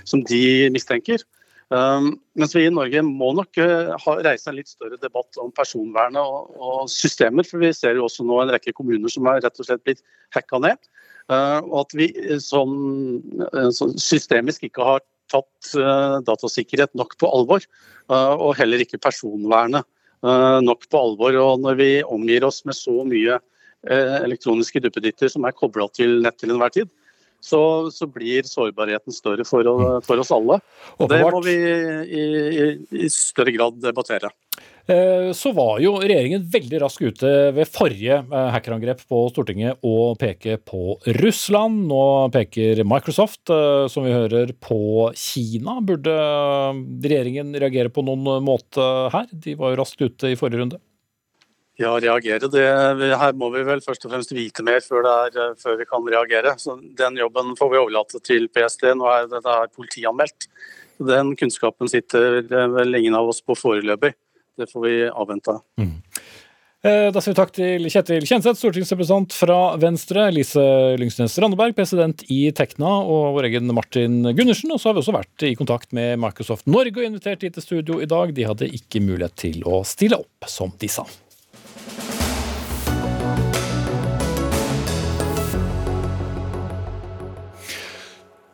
som de mistenker. Mens vi i Norge må nok reise en litt større debatt om personvernet og, og, systemer. For vi ser jo også nå en rekke kommuner som er rett og slett blitt hacka ned. Eh, og at vi sånn, sånn systemisk ikke har tatt datasikkerhet nok på alvor. Og heller ikke personvernet nok på alvor. Og når vi omgir oss med så mye elektroniske duppeditter som er kobla til nett til enhver tid, så, så, blir sårbarheten større for, for oss alle. Og det må vi i, i, i større grad debattere. Eh, så var jo regjeringen veldig raskt ute ved forrige eh, hackerangrep på Stortinget å peke på Russland. Nå peker Microsoft, eh, som vi hører, på Kina. Burde regjeringen reagere på noen måte her? De var jo raskt ute i forrige runde. Ja, reagere. Det, her må vi vel først og fremst vite mer før, er, før, vi kan reagere. Så Den jobben får vi overlate til PST. Nå er dette politianmeldt. Den kunnskapen sitter vel ingen av oss på foreløpig det får vi avvente. Mm. Da sier vi takk til Kjetil Kjenseth, stortingsrepresentant fra Venstre, Lise Lyngsnes Randeberg, president i Tekna, og vår egen Martin Gundersen. Og så har vi også vært i kontakt med Microsoft Norge og invitert de til studio i dag. De hadde ikke mulighet til å stille opp, som de sa.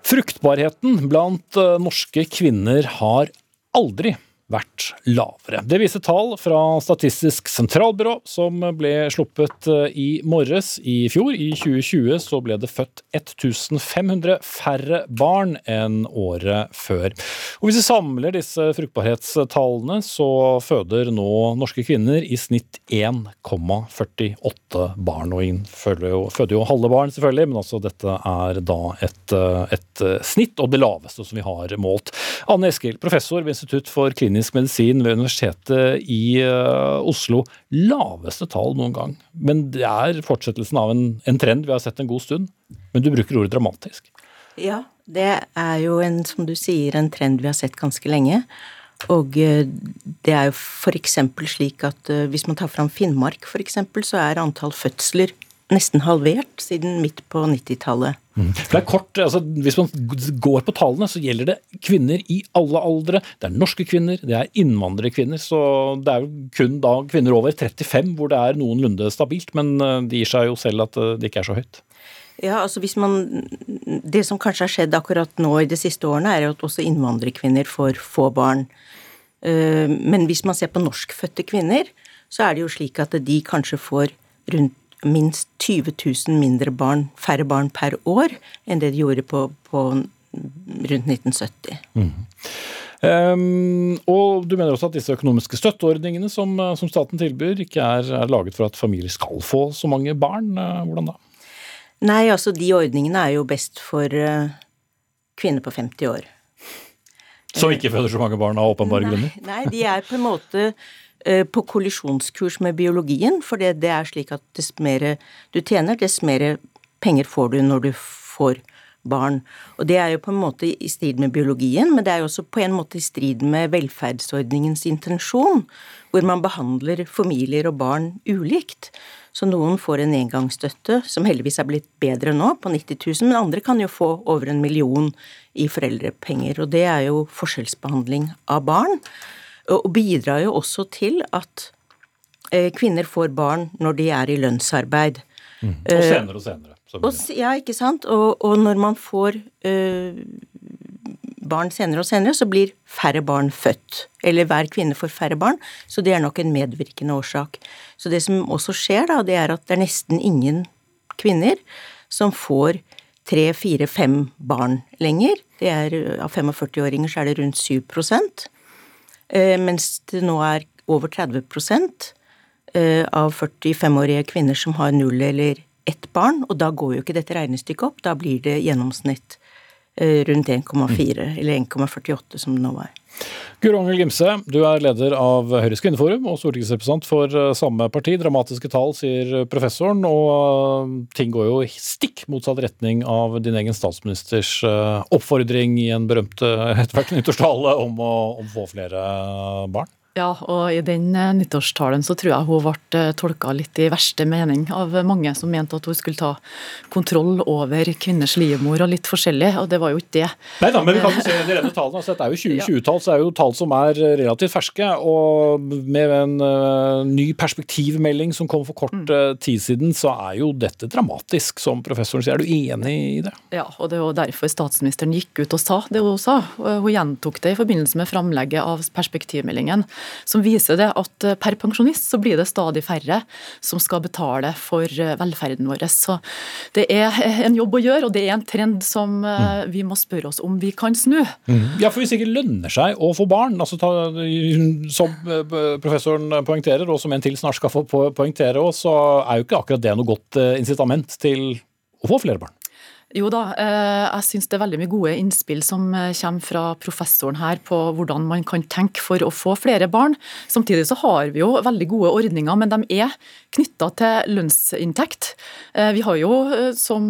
Fruktbarheten blant eh, norske kvinner har aldri vært lavere. Det viser tall fra Statistisk sentralbyrå som ble sluppet eh, i morges i fjor. I 2020 så ble det født 1500 færre barn enn året før. Og Hvis vi samler disse fruktbarhetstallene, så føder nå norske kvinner i snitt 1,48 barn. Og inn føder jo, føder jo halve barn, selvfølgelig, men altså dette er da et, eh, et snitt, og det laveste som vi har målt. Anne Eskil, professor ved Institutt for klinisk klinisk medisin ved Universitetet i uh, Oslo. Laveste tall noen gang. Men det er fortsettelsen av en, en, trend vi har sett en god stund. Men du bruker ordet dramatisk. Ja, det er jo en, som du sier, en trend vi har sett ganske lenge. Og uh, det er jo f.eks. slik at uh, hvis man tar fram Finnmark, f.eks., så er antall fødsler nesten halvert siden midt på 90-tallet. Mm. Det er kort, altså Hvis man går på tallene, så gjelder det kvinner i alle aldre. Det er norske kvinner, det er innvandrerkvinner. Så det er jo kun da kvinner over 35 hvor det er noenlunde stabilt. Men det de gir seg jo selv at eh, det ikke er så høyt. Ja, altså hvis man, Det som kanskje har skjedd akkurat nå i de siste årene, er jo at også innvandrerkvinner får få barn. Eh, men hvis man ser på norskfødte kvinner, så er det jo slik at de kanskje får rundt minst 20 000 mindre barn, færre barn per år enn det de gjorde på, på rundt 1970. Mm. Um, og du mener også at disse økonomiske støtteordningene som, som staten tilbyr, ikke er, er, laget for at familier skal få så mange barn. Uh, hvordan da? Nei, altså de ordningene er jo best for uh, kvinner på 50 år. Som ikke føder så mange barn av åpenbare grunner? Nei, de er på en måte Eh, på kollisjonskurs med biologien, for det, det er slik at dess mer du tjener, dess mer penger får du når du får barn. Og det er jo på en måte i strid med biologien, men det er jo også på en måte i strid med velferdsordningens intensjon, hvor man behandler familier og barn ulikt. Så noen får en engangsstøtte, som heldigvis er blitt bedre nå, på 90 000, men andre kan jo få over en million i foreldrepenger. Og det er jo forskjellsbehandling av barn. Og bidrar jo også til at eh, kvinner får barn når de er i lønnsarbeid. Mm. Og senere og senere. Og, ja, ikke sant. Og, og når man får øh, barn senere og senere, så blir færre barn født. Eller hver kvinne får færre barn, så det er nok en medvirkende årsak. Så det som også skjer, da, det er at det er nesten ingen kvinner som får tre, fire, fem barn lenger. Det er, av 45-åringer så er det rundt 7 Eh, mens det nå er over 30 eh, av 45-årige kvinner som har null eller ett barn, og da går jo ikke dette regnestykket opp, da blir det gjennomsnitt eh, rundt 1,4 eller 1,48 som det nå var. Guro Angel Gimse, du er leder av Høyres kvinneforum og stortingsrepresentant for samme parti. Dramatiske tall, sier professoren, og ting går jo i stikk motsatt retning av din egen statsministers oppfordring i en berømt etter hvert nyttårstale om å få flere barn? Ja, og i den eh, nyttårstalen så tror jeg hun ble eh, tolka litt i verste mening av mange som mente at hun skulle ta kontroll over kvinners livmor og litt forskjellig, og det var jo ikke det. Nei da, men vi kan jo se de rene tallene. Altså, dette er jo 2020-tall, så det er jo tall som er relativt ferske. Og med en uh, ny perspektivmelding som kom for kort uh, tid siden, så er jo dette dramatisk, som professoren sier. Er du enig i det? Ja, og det er jo derfor statsministeren gikk ut og sa det hun sa. Hun gjentok det i forbindelse med framlegget av perspektivmeldingen som viser det at eh, per pensjonist så blir det stadig færre som skal betale for eh, velferden vår. Så det er eh, en jobb å gjøre, og det er en trend som mm. vi må spørre oss om vi kan snu. Mm. Ja, for hvis det ikke lønner seg å få barn, altså ta, som professoren poengterer, og som en til snart skal få poengtere, så er jo ikke akkurat det noe godt incitament til å få flere barn. Jo da, eh, jeg syns det er veldig mye gode innspill som eh, kommer fra professoren her på hvordan man kan tenke for å få flere barn. Samtidig så har vi jo veldig gode ordninger, men de er knytta til lønnsinntekt. Eh, vi har jo som,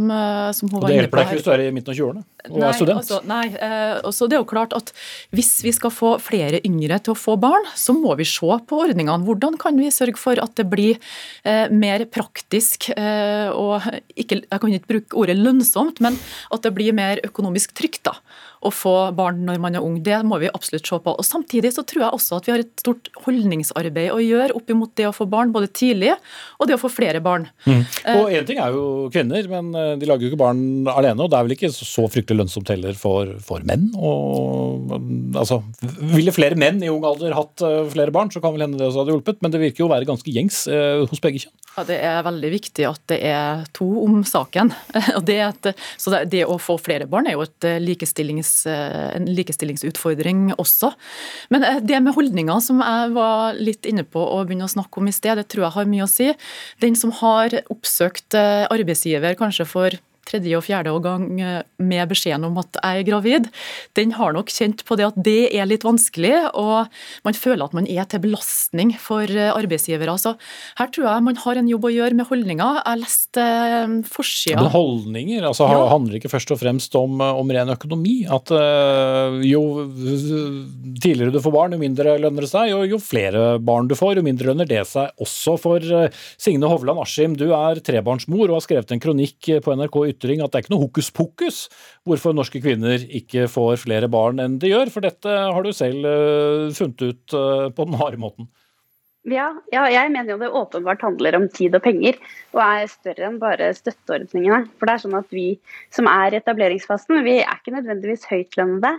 som hun var inne på her Det hjelper deg ikke hvis du er i midten av 20-årene? Og er student. Altså, nei, eh, også det er jo klart at Hvis vi skal få flere yngre til å få barn, så må vi se på ordningene. Hvordan kan vi sørge for at det blir eh, mer praktisk eh, og ikke, Jeg kan ikke bruke ordet lønnsomt, men at det blir mer økonomisk trygt da, å få barn når man er ung. Det må vi absolutt se på. Og Samtidig så tror jeg også at vi har et stort holdningsarbeid å gjøre opp imot det å få barn både tidlig og det å få flere barn. Mm. Og Én ting er jo kvinner, men eh, de lager jo ikke barn alene. og Det er vel ikke så fryktelig lønnsomt heller for, for menn? Og, altså, ville flere menn i ung alder hatt eh, flere barn, så kan vel hende det også hadde hjulpet. Men det virker jo å være ganske gjengs eh, hos begge kjønn. Ja, Det er veldig viktig at det er to om saken. Og det, at, så det, det, å få flere barn er jo et likestillings, en likestillingsutfordring også. Men det med holdninger som jeg var litt inne på å begynne å snakke om i sted, det tror jeg har mye å si. Den som har oppsøkt arbeidsgiver kanskje for tredje og fjerde gang eh, med beskjeden om at jeg er gravid, den har nok kjent på det at det er litt vanskelig, og man føler at man er til belastning for eh, arbeidsgivere. Så her tror jeg man har en jobb å gjøre med holdninger. Jeg leste eh, forsida Men holdninger altså, ja. handler ikke først og fremst om, om ren økonomi? At jo tidligere du får barn, jo mindre lønner det seg, og jo flere barn du får, jo mindre lønner det seg. Også for Signe Hovland Askim, du er trebarnsmor og har skrevet en kronikk på NRK ytring at det er ikke noe hokus pokus hvorfor norske kvinner ikke får flere barn enn de gjør, for dette har du selv uh, funnet ut uh, på den harde måten. Ja, ja, jeg mener jo det åpenbart handler om tid og penger, og er større enn bare støtteordningene. For det er sånn at vi som er i etableringsfasen, vi er ikke nødvendigvis høytlønnede.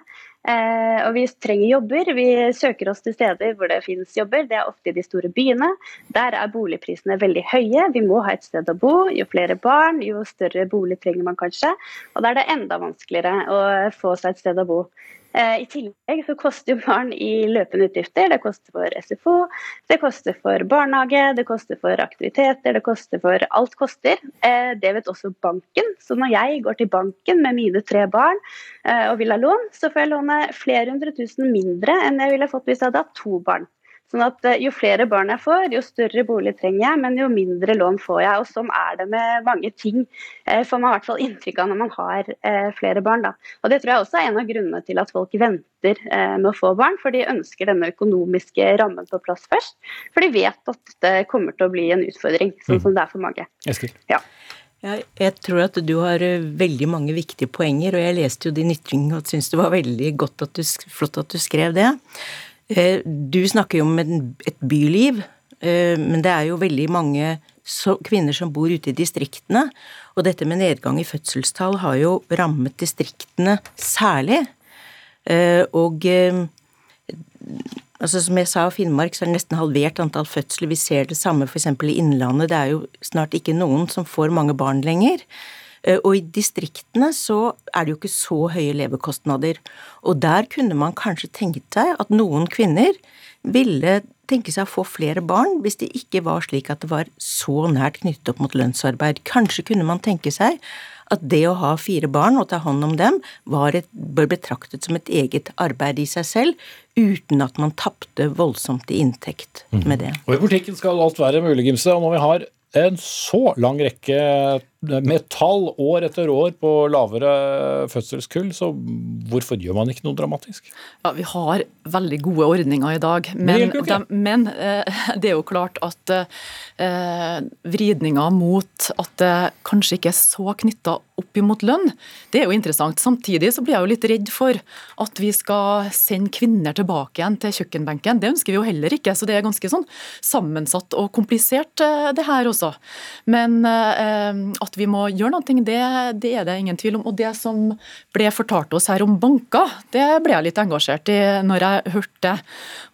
Eh, og vi trenger jobber. Vi søker oss til steder hvor det finnes jobber. Det er ofte i de store byene. Der er boligprisene veldig høye. Vi må ha et sted å bo. Jo flere barn, jo større bolig trenger man kanskje. Og da er det enda vanskeligere å få seg et sted å bo. Eh, I tillegg så koster jo barn i løpende utgifter. Det koster for SFO, det koster for barnehage, det koster for aktiviteter, det koster for Alt koster. Eh, det vet også banken. Så når jeg går til banken med mine tre barn eh, og vil ha lån, så får jeg låne flere hundre tusen mindre enn jeg ville fått hvis jeg hadde hatt to barn. Sånn at eh, Jo flere barn jeg får, jo større bolig trenger jeg, men jo mindre lån får jeg. Og Sånn er det med mange ting, eh, får man i hvert fall inntrykk av når man har eh, flere barn. Da. Og Det tror jeg også er en av grunnene til at folk venter med å få barn. For de ønsker denne økonomiske rammen på plass først. For de vet at det kommer til å bli en utfordring, sånn mm. som det er for mange. Ja. Jeg tror at du har veldig mange viktige poenger, og jeg leste jo din ytring og syntes det var veldig godt at du, flott at du skrev det. Eh, du snakker jo om et byliv, eh, men det er jo veldig mange kvinner som bor ute i distriktene. Og dette med nedgang i fødselstall har jo rammet distriktene særlig. Eh, og altså som jeg sa, Finnmark så er det nesten halvert antall fødsler. Vi ser det samme f.eks. i Innlandet. Det er jo snart ikke noen som får mange barn lenger. Eh, og i distriktene så er det jo ikke så høye levekostnader. Og der kunne man kanskje tenkt seg at noen kvinner ville tenke seg å få flere barn hvis det ikke var slik at det var så nært knyttet opp mot lønnsarbeid. Kanskje kunne man tenke seg at det å ha fire barn og ta hånd om dem et, bør betraktet som et eget arbeid i seg selv, uten at man tapte voldsomt i inntekt mhm. med det. Og I politikken skal alt være mulig, Gimse. Og når vi har en så lang rekke med tall år etter år på lavere fødselskull, så hvorfor gjør man ikke noe dramatisk? Ja, Vi har veldig gode ordninger i dag, men, de, men eh, det er jo klart at eh, vridninga mot at det kanskje ikke er så knytta opp imot lønn, det er jo interessant. Samtidig så blir jeg jo litt redd for at vi skal sende kvinner tilbake igjen til kjøkkenbenken. Det ønsker vi jo heller ikke, så det er ganske sånn sammensatt og komplisert eh, det her også. Men eh, at vi må gjøre noe, det, det, er det ingen tvil om. Og det som ble fortalt oss her om banker, det ble jeg litt engasjert i når jeg hørte det.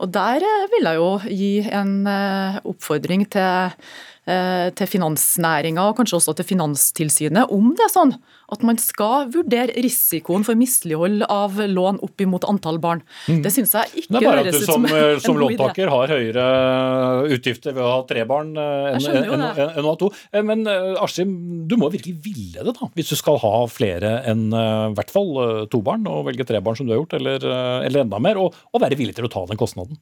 Og der eh, vil jeg jo gi en eh, oppfordring til til finansnæringa og kanskje også til Finanstilsynet om det er sånn at man skal vurdere risikoen for mislighold av lån opp imot antall barn. Mm. Det syns jeg ikke høres ut som, som, du som låntaker har høyere utgifter ved å ha tre barn eh, enn en, en, en å ha to. Men Askim, du må virkelig ville det, da, hvis du skal ha flere enn i hvert fall to barn, og velge tre barn som du har gjort, eller, eller enda mer, og, og være villig til å ta den kostnaden.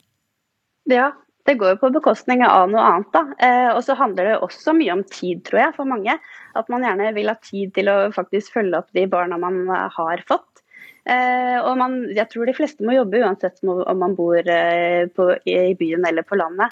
Ja, det går jo på bekostning av noe annet. da. Eh, og så handler det også mye om tid, tror jeg, for mange. At man gjerne vil ha tid til å faktisk følge opp de barna man eh, har fått. Eh, og man, jeg tror de fleste må jobbe uansett om man bor eh, på, i byen eller på landet.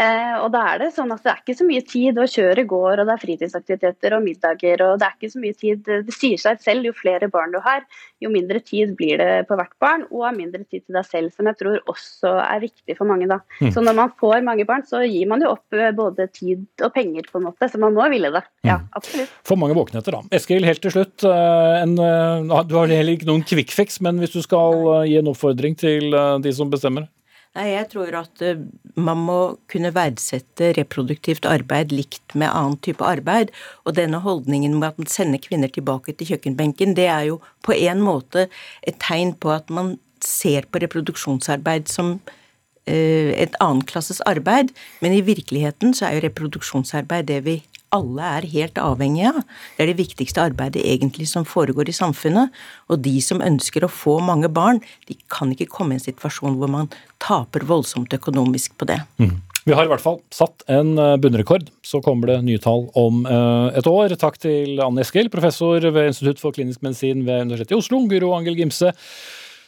Eh, og da er det sånn at det er ikke så mye tid, og kjøret går, og det er fritidsaktiviteter og middager, og det er ikke så mye tid. Det sier seg selv, jo flere barn du har, jo mindre tid blir det på hvert barn, og mindre tid til deg selv, som jeg tror også er viktig for mange, da. Mm. Så når man får mange barn, så gir man jo opp eh, både tid og penger, på en måte, så man må ville det. Ja, mm. absolutt. For mange våkenetter, da. Eskil, helt til slutt. Eh, en, du har heller ikke noen quick fix, men hvis du skal gi en oppfordring til de som bestemmer? Nei, jeg tror at eh, man må kunne verdsette reproduktivt arbeid likt med annen type arbeid. Og denne holdningen med at man sender kvinner tilbake til kjøkkenbenken, det er jo på en måte et tegn på at man ser på reproduksjonsarbeid som eh, et annenklasses arbeid, men i virkeligheten så er jo reproduksjonsarbeid det vi alle er helt avhengige av. Det er det viktigste arbeidet egentlig som foregår i samfunnet. Og de som ønsker å få mange barn, de kan ikke komme i en situasjon hvor man taper voldsomt økonomisk på det. Mm. Vi har i hvert fall satt en eh, bunnrekord. Så kommer det nye tall om eh, et år. Takk til Anne Eskil, professor ved Institutt for klinisk medisin ved Universitetet i Oslo, Guro Angel Gimse,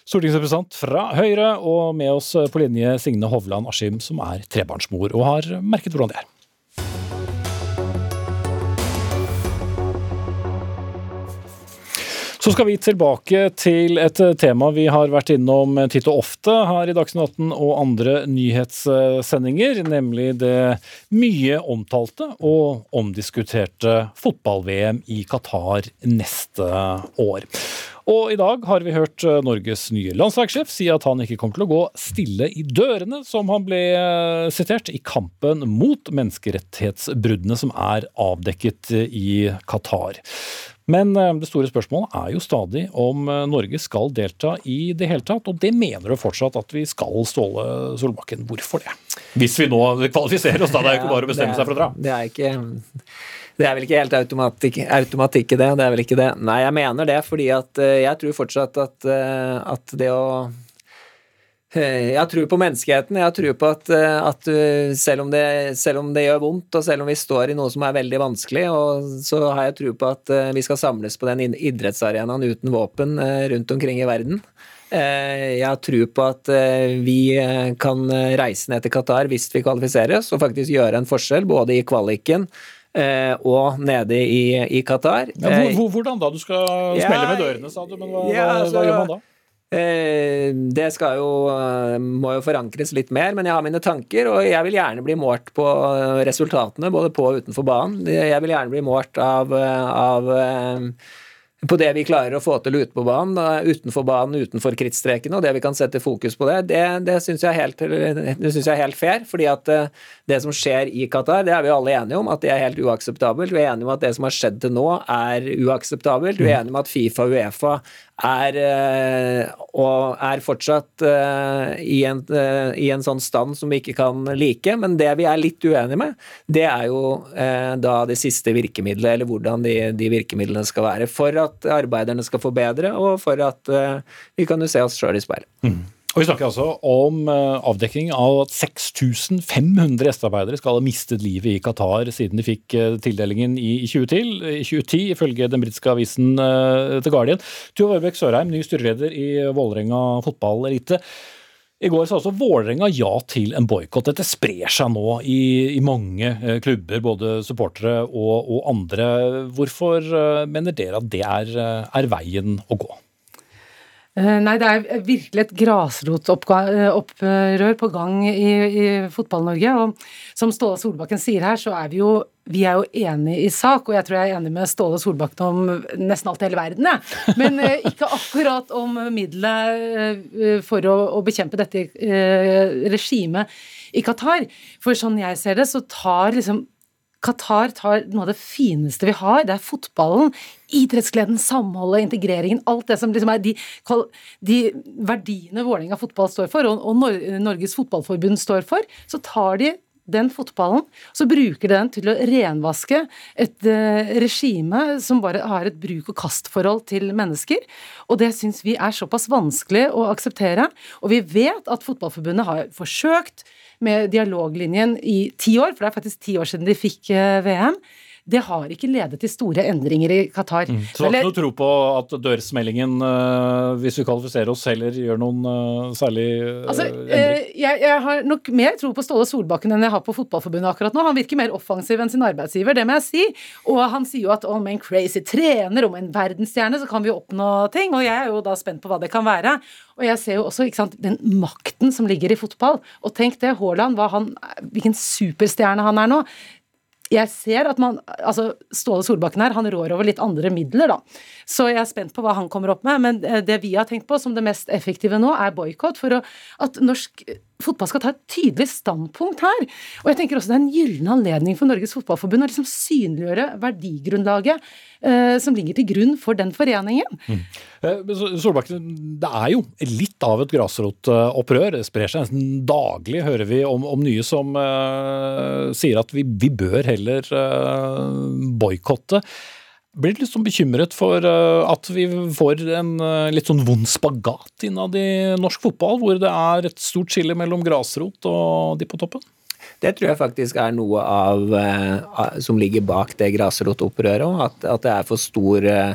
stortingsrepresentant fra Høyre, og med oss på linje Signe Hovland Askim, som er trebarnsmor og har merket hvordan det er. Så skal vi tilbake til et tema vi har vært innom titt og ofte her i Dagsnytt 18 og andre nyhetssendinger, nemlig det mye omtalte og omdiskuterte fotball-VM i Qatar neste år. Og i dag har vi hørt Norges nye landslagssjef si at han ikke kommer til å gå stille i dørene, som han ble sitert, i kampen mot menneskerettighetsbruddene som er avdekket i Qatar. Men eh, det store spørsmålet er jo stadig om eh, Norge skal delta i det hele tatt. Og det mener du fortsatt at vi skal, Ståle Solbakken. Hvorfor det? Hvis vi nå kvalifiserer oss, da. Det er jo ikke bare å bestemme seg for å dra. Det er ikke... Det er vel ikke helt automatikk, automatikk, i det. Det er vel ikke det. Nei, jeg mener det fordi at eh, jeg tror fortsatt at, at det å jeg har tro på menneskeheten. Jeg har tro på at, eh, at eh, selv, om det, selv, om det, gjør vondt, og selv om vi står i noe som er veldig vanskelig, så har jeg tro på at vi skal samles på den idrettsarenaen uten våpen rundt omkring i verden. Jeg har tro på at vi kan reise ned til Qatar hvis vi kvalifiseres, og faktisk gjøre en forskjell både i kvaliken og nede i, i Qatar. Ja, hvordan da? Du skal smelle med dørene, sa du, men hva, ja, altså, hva gjør man da? Eh, det skal jo, eh, må jo forankres litt mer, men jeg har mine tanker, og jeg vil gjerne bli målt på resultatene, både på og utenfor banen. Jeg vil gjerne bli målt av, av på det vi klarer å få til ute på banen, utenfor banen, utenfor krittstrekene, og det vi kan sette fokus på det, det, det syns jeg, jeg, er helt fair. fordi at eh, det som skjer i Qatar, det er vi alle enige om at det er helt uakseptabelt. Vi er enige om at det som har skjedd til nå, er uakseptabelt. Vi er enige om at Fifa og Uefa er, eh, og er fortsatt eh, i en, i en, sånn stand som vi ikke kan like. Men det vi er litt uenige med, det er jo da det siste virkemidlet, eller hvordan de, de virkemidlene skal være. For at arbeiderne skal få bedre, og for at vi kan jo se oss sjøl i speilet. Mm. Og Vi snakker altså om uh, avdekking av at 6500 gjestearbeidere skal ha mistet livet i Qatar siden de fikk uh, tildelingen i, i, 2010, 2010, ifølge den britiske avisen The Guardian. Tuva Wørbekk Sørheim, ny styreleder i Vålerenga fotballelite. I går sa også Vålerenga ja til en boikott. Dette sprer seg nå i, i mange eh, klubber, både supportere og, og, andre. Hvorfor eh, mener dere at det er, eh, er veien å gå? Nei, det er virkelig et grasrotopprør på gang i, i Fotball-Norge. Og som Ståle Solbakken sier her, så er vi jo vi er jo enige i sak, og jeg tror jeg er enig med Ståle Solbakken om nesten alt i hele verden, jeg. Men eh, ikke akkurat om middelet eh, for å, å, bekjempe dette eh, regimet i Qatar. For sånn jeg ser det, så tar liksom Qatar tar noe av det fineste vi har. Det er fotballen, idrettsgleden, samholdet, integreringen. Alt det som liksom er de, de verdiene Vålerenga fotball står for, og, og Norges Fotballforbund står for. Så tar de den fotballen, så bruker de den til å renvaske et uh, regime som bare har et bruk-og-kast-forhold til mennesker. Og det syns vi er såpass vanskelig å akseptere. Og vi vet at Fotballforbundet har forsøkt med dialoglinjen i ti år, for det er faktisk ti år siden de fikk uh, VM det har ikke ledet til store endringer i Qatar. Mm. Så du har ikke noe tro på at dørsmellingen, uh, hvis vi kvalifiserer oss, heller gjør noen uh, særlig uh, altså, jeg, jeg, har nok mer tro på Ståle Solbakken enn jeg har på Fotballforbundet akkurat nå. Han virker mer offensiv enn sin arbeidsgiver, det må jeg si. Og han sier jo at om en crazy trener, om en verdensstjerne, så kan vi oppnå ting. Og jeg er jo da spent på hva det kan være. Og jeg ser jo også sant, den makten som ligger i fotball. Og tenk det, Haaland, hvilken superstjerne han er nå jeg ser at man altså Ståle Solbakken her, han rår over litt andre midler, da. Så jeg er spent på hva han kommer opp med. Men eh, det vi har tenkt på som det mest effektive nå, er boikott. For at norsk fotball skal ta et tydelig standpunkt her. Og jeg tenker også det er en gyllen anledning for Norges Fotballforbund å liksom synliggjøre verdigrunnlaget eh, som ligger til grunn for den foreningen. Mm. Eh, Solbakken, det er jo litt av et grasrotopprør. Det sprer seg nesten daglig, hører vi om, om nye som eh, sier at vi, vi bør heller eh, boikotte. Blir litt sånn bekymret for uh, at vi får en uh, litt sånn vond spagat innad i norsk fotball, hvor det er et stort skille mellom grasrot og de på toppen? Det tror jeg faktisk er noe av, uh, som ligger bak det grasrotopprøret. At, at det er for stor Eh,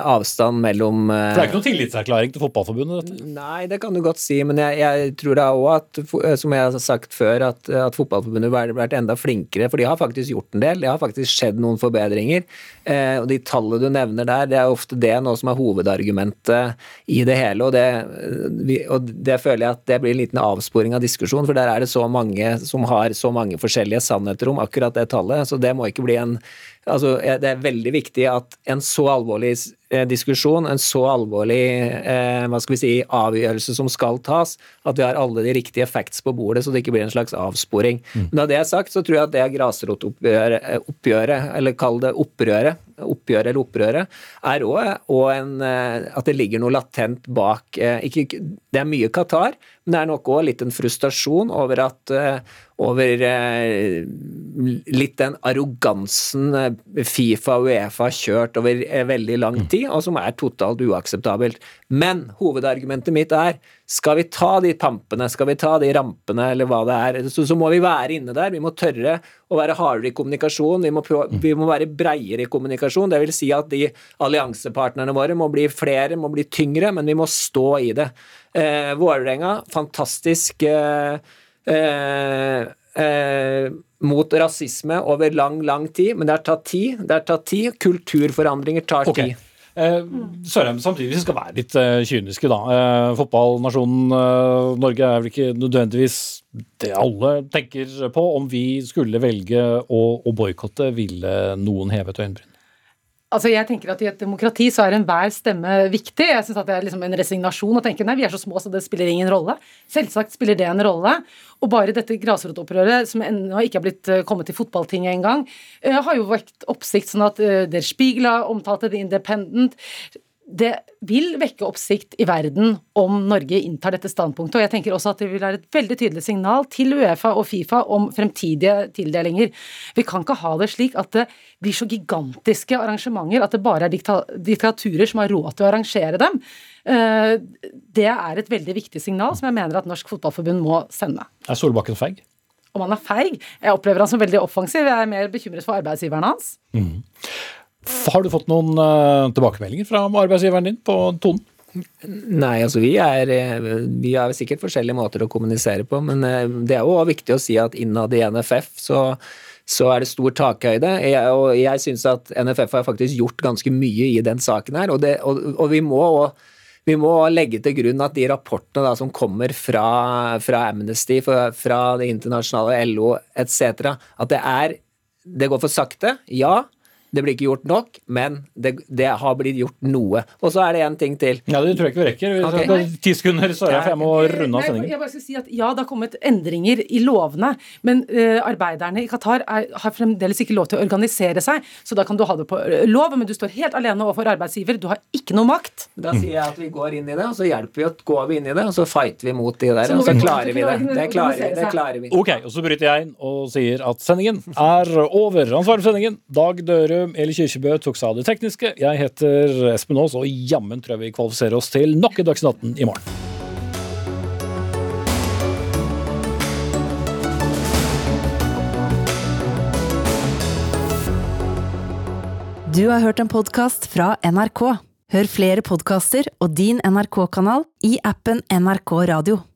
avstand mellom For Det er ikke noen tillitserklæring til Fotballforbundet? dette? Nei, det kan du godt si, men jeg, jeg tror da òg at, eh, som jeg har sagt før, at, at Fotballforbundet har vært enda flinkere. For de har faktisk gjort en del. Det har faktisk skjedd noen forbedringer. Eh, og de tallene du nevner der, det er ofte det nå som er hovedargumentet i det hele. Og det, og det føler jeg at det blir en liten avsporing av diskusjon, for der er det så mange som har så mange forskjellige sannheter om akkurat det tallet. Så det må ikke bli en Altså, det er veldig viktig at en så alvorlig diskusjon, en så alvorlig eh, hva skal vi si, avgjørelse som skal tas, at vi har alle de riktige facts på bordet, så det ikke blir en slags avsporing. Mm. Men av det er sagt, så tror jeg at det grasrotoppgjøret, eh, eller kall det opprøret, oppgjøret eller opprøret, er òg en eh, At det ligger noe latent bak ikke, Det er mye Qatar, men det er nok òg litt en frustrasjon over at over litt den arrogansen Fifa og Uefa har kjørt over veldig lang mm. Og som er totalt uakseptabelt. Men hovedargumentet mitt er skal vi ta de pampene, skal vi ta de rampene, eller hva det er, så, så må vi være inne der. Vi må tørre å være hardere i kommunikasjon, vi må, prøve, mm. vi må være breiere i kommunikasjon. Det vil si at de alliansepartnerne våre må bli flere, må bli tyngre, men vi må stå i det. Eh, Vålerenga, fantastisk eh, eh, eh, mot rasisme over lang, lang tid, men det har tatt tid. Det har tatt tid. Kulturforandringer tar okay. tid. Eh, Sørheim, samtidig skal være litt eh, kyniske, da. Eh, fotballnasjonen Norge er vel ikke nødvendigvis det alle tenker på. Om vi skulle velge å, å boikotte, ville noen hevet øyenbryn? Altså jeg tenker at I et demokrati så er enhver stemme viktig. Jeg synes at Det er liksom en resignasjon å tenke nei, vi er så små så det spiller ingen rolle. Selvsagt spiller det en rolle. Og bare dette grasrotopprøret, som ennå ikke er blitt eh, kommet til fotballtinget engang, uh, har jo vekt oppsikt. sånn at uh, Der Spiegel omtalte The Independent det vil vekke oppsikt i verden om Norge inntar dette standpunktet. Og jeg tenker også at det vil være et veldig tydelig signal til Uefa og Fifa om fremtidige tildelinger. Vi kan ikke ha det slik at det blir så gigantiske arrangementer at det bare er diktaturer som har råd til å arrangere dem. Eh, det er et veldig viktig signal som jeg mener at Norsk Fotballforbund må sende. Er Solbakken feig? Om han er feig? Jeg opplever han som veldig offensiv. Jeg er mer bekymret for arbeidsgiveren hans. Mm. Har du fått noen uh, tilbakemeldinger fra arbeidsgiveren din på tonen? Nei, altså vi er eh, Vi har sikkert forskjellige måter å kommunisere på, men eh, det er jo viktig å si at innad i NFF så, så er det stor takhøyde. Jeg, og jeg syns at NFF har faktisk gjort ganske mye i den saken her, og, det, og, og vi må vi må legge til grunn at de rapportene da, som kommer fra, fra Amnesty, fra, fra det internasjonale LO etc., at det er Det går for sakte, ja, Det blir ikke gjort nok, men det, det har blitt gjort noe. Og så er det en ting til. Ja, Det tror jeg ikke vi rekker. Vi Ok. har Ti sekunder, Sara, for jeg må runde av sendingen. jeg bare skal si at Ja, det har kommet endringer i lovene, men uh, arbeiderne i Qatar er, har fremdeles ikke lov til å organisere seg. Så da kan du ha det på eh, lov, men du står helt alene overfor arbeidsgiver. Du har ikke noe makt. Da sier jeg at vi går inn i det, og så hjelper vi, å går vi inn i det, og så fighter vi mot de der, Så og så klarer vi det. Det klarer vi. Det klarer vi. Ok, og så bryter jeg inn og sier at sendingen er over. Ansvarlig for sendingen, Dag Dørum, Eli Kyrkjebø tok seg av det tekniske. Jeg heter Espen Aas, og jammen tror jeg vi kvalifiserer oss til nok en Dagsnytt 18 i morgen. Du har hørt en podkast fra NRK. Hør flere podkaster og din NRK-kanal i appen NRK Radio.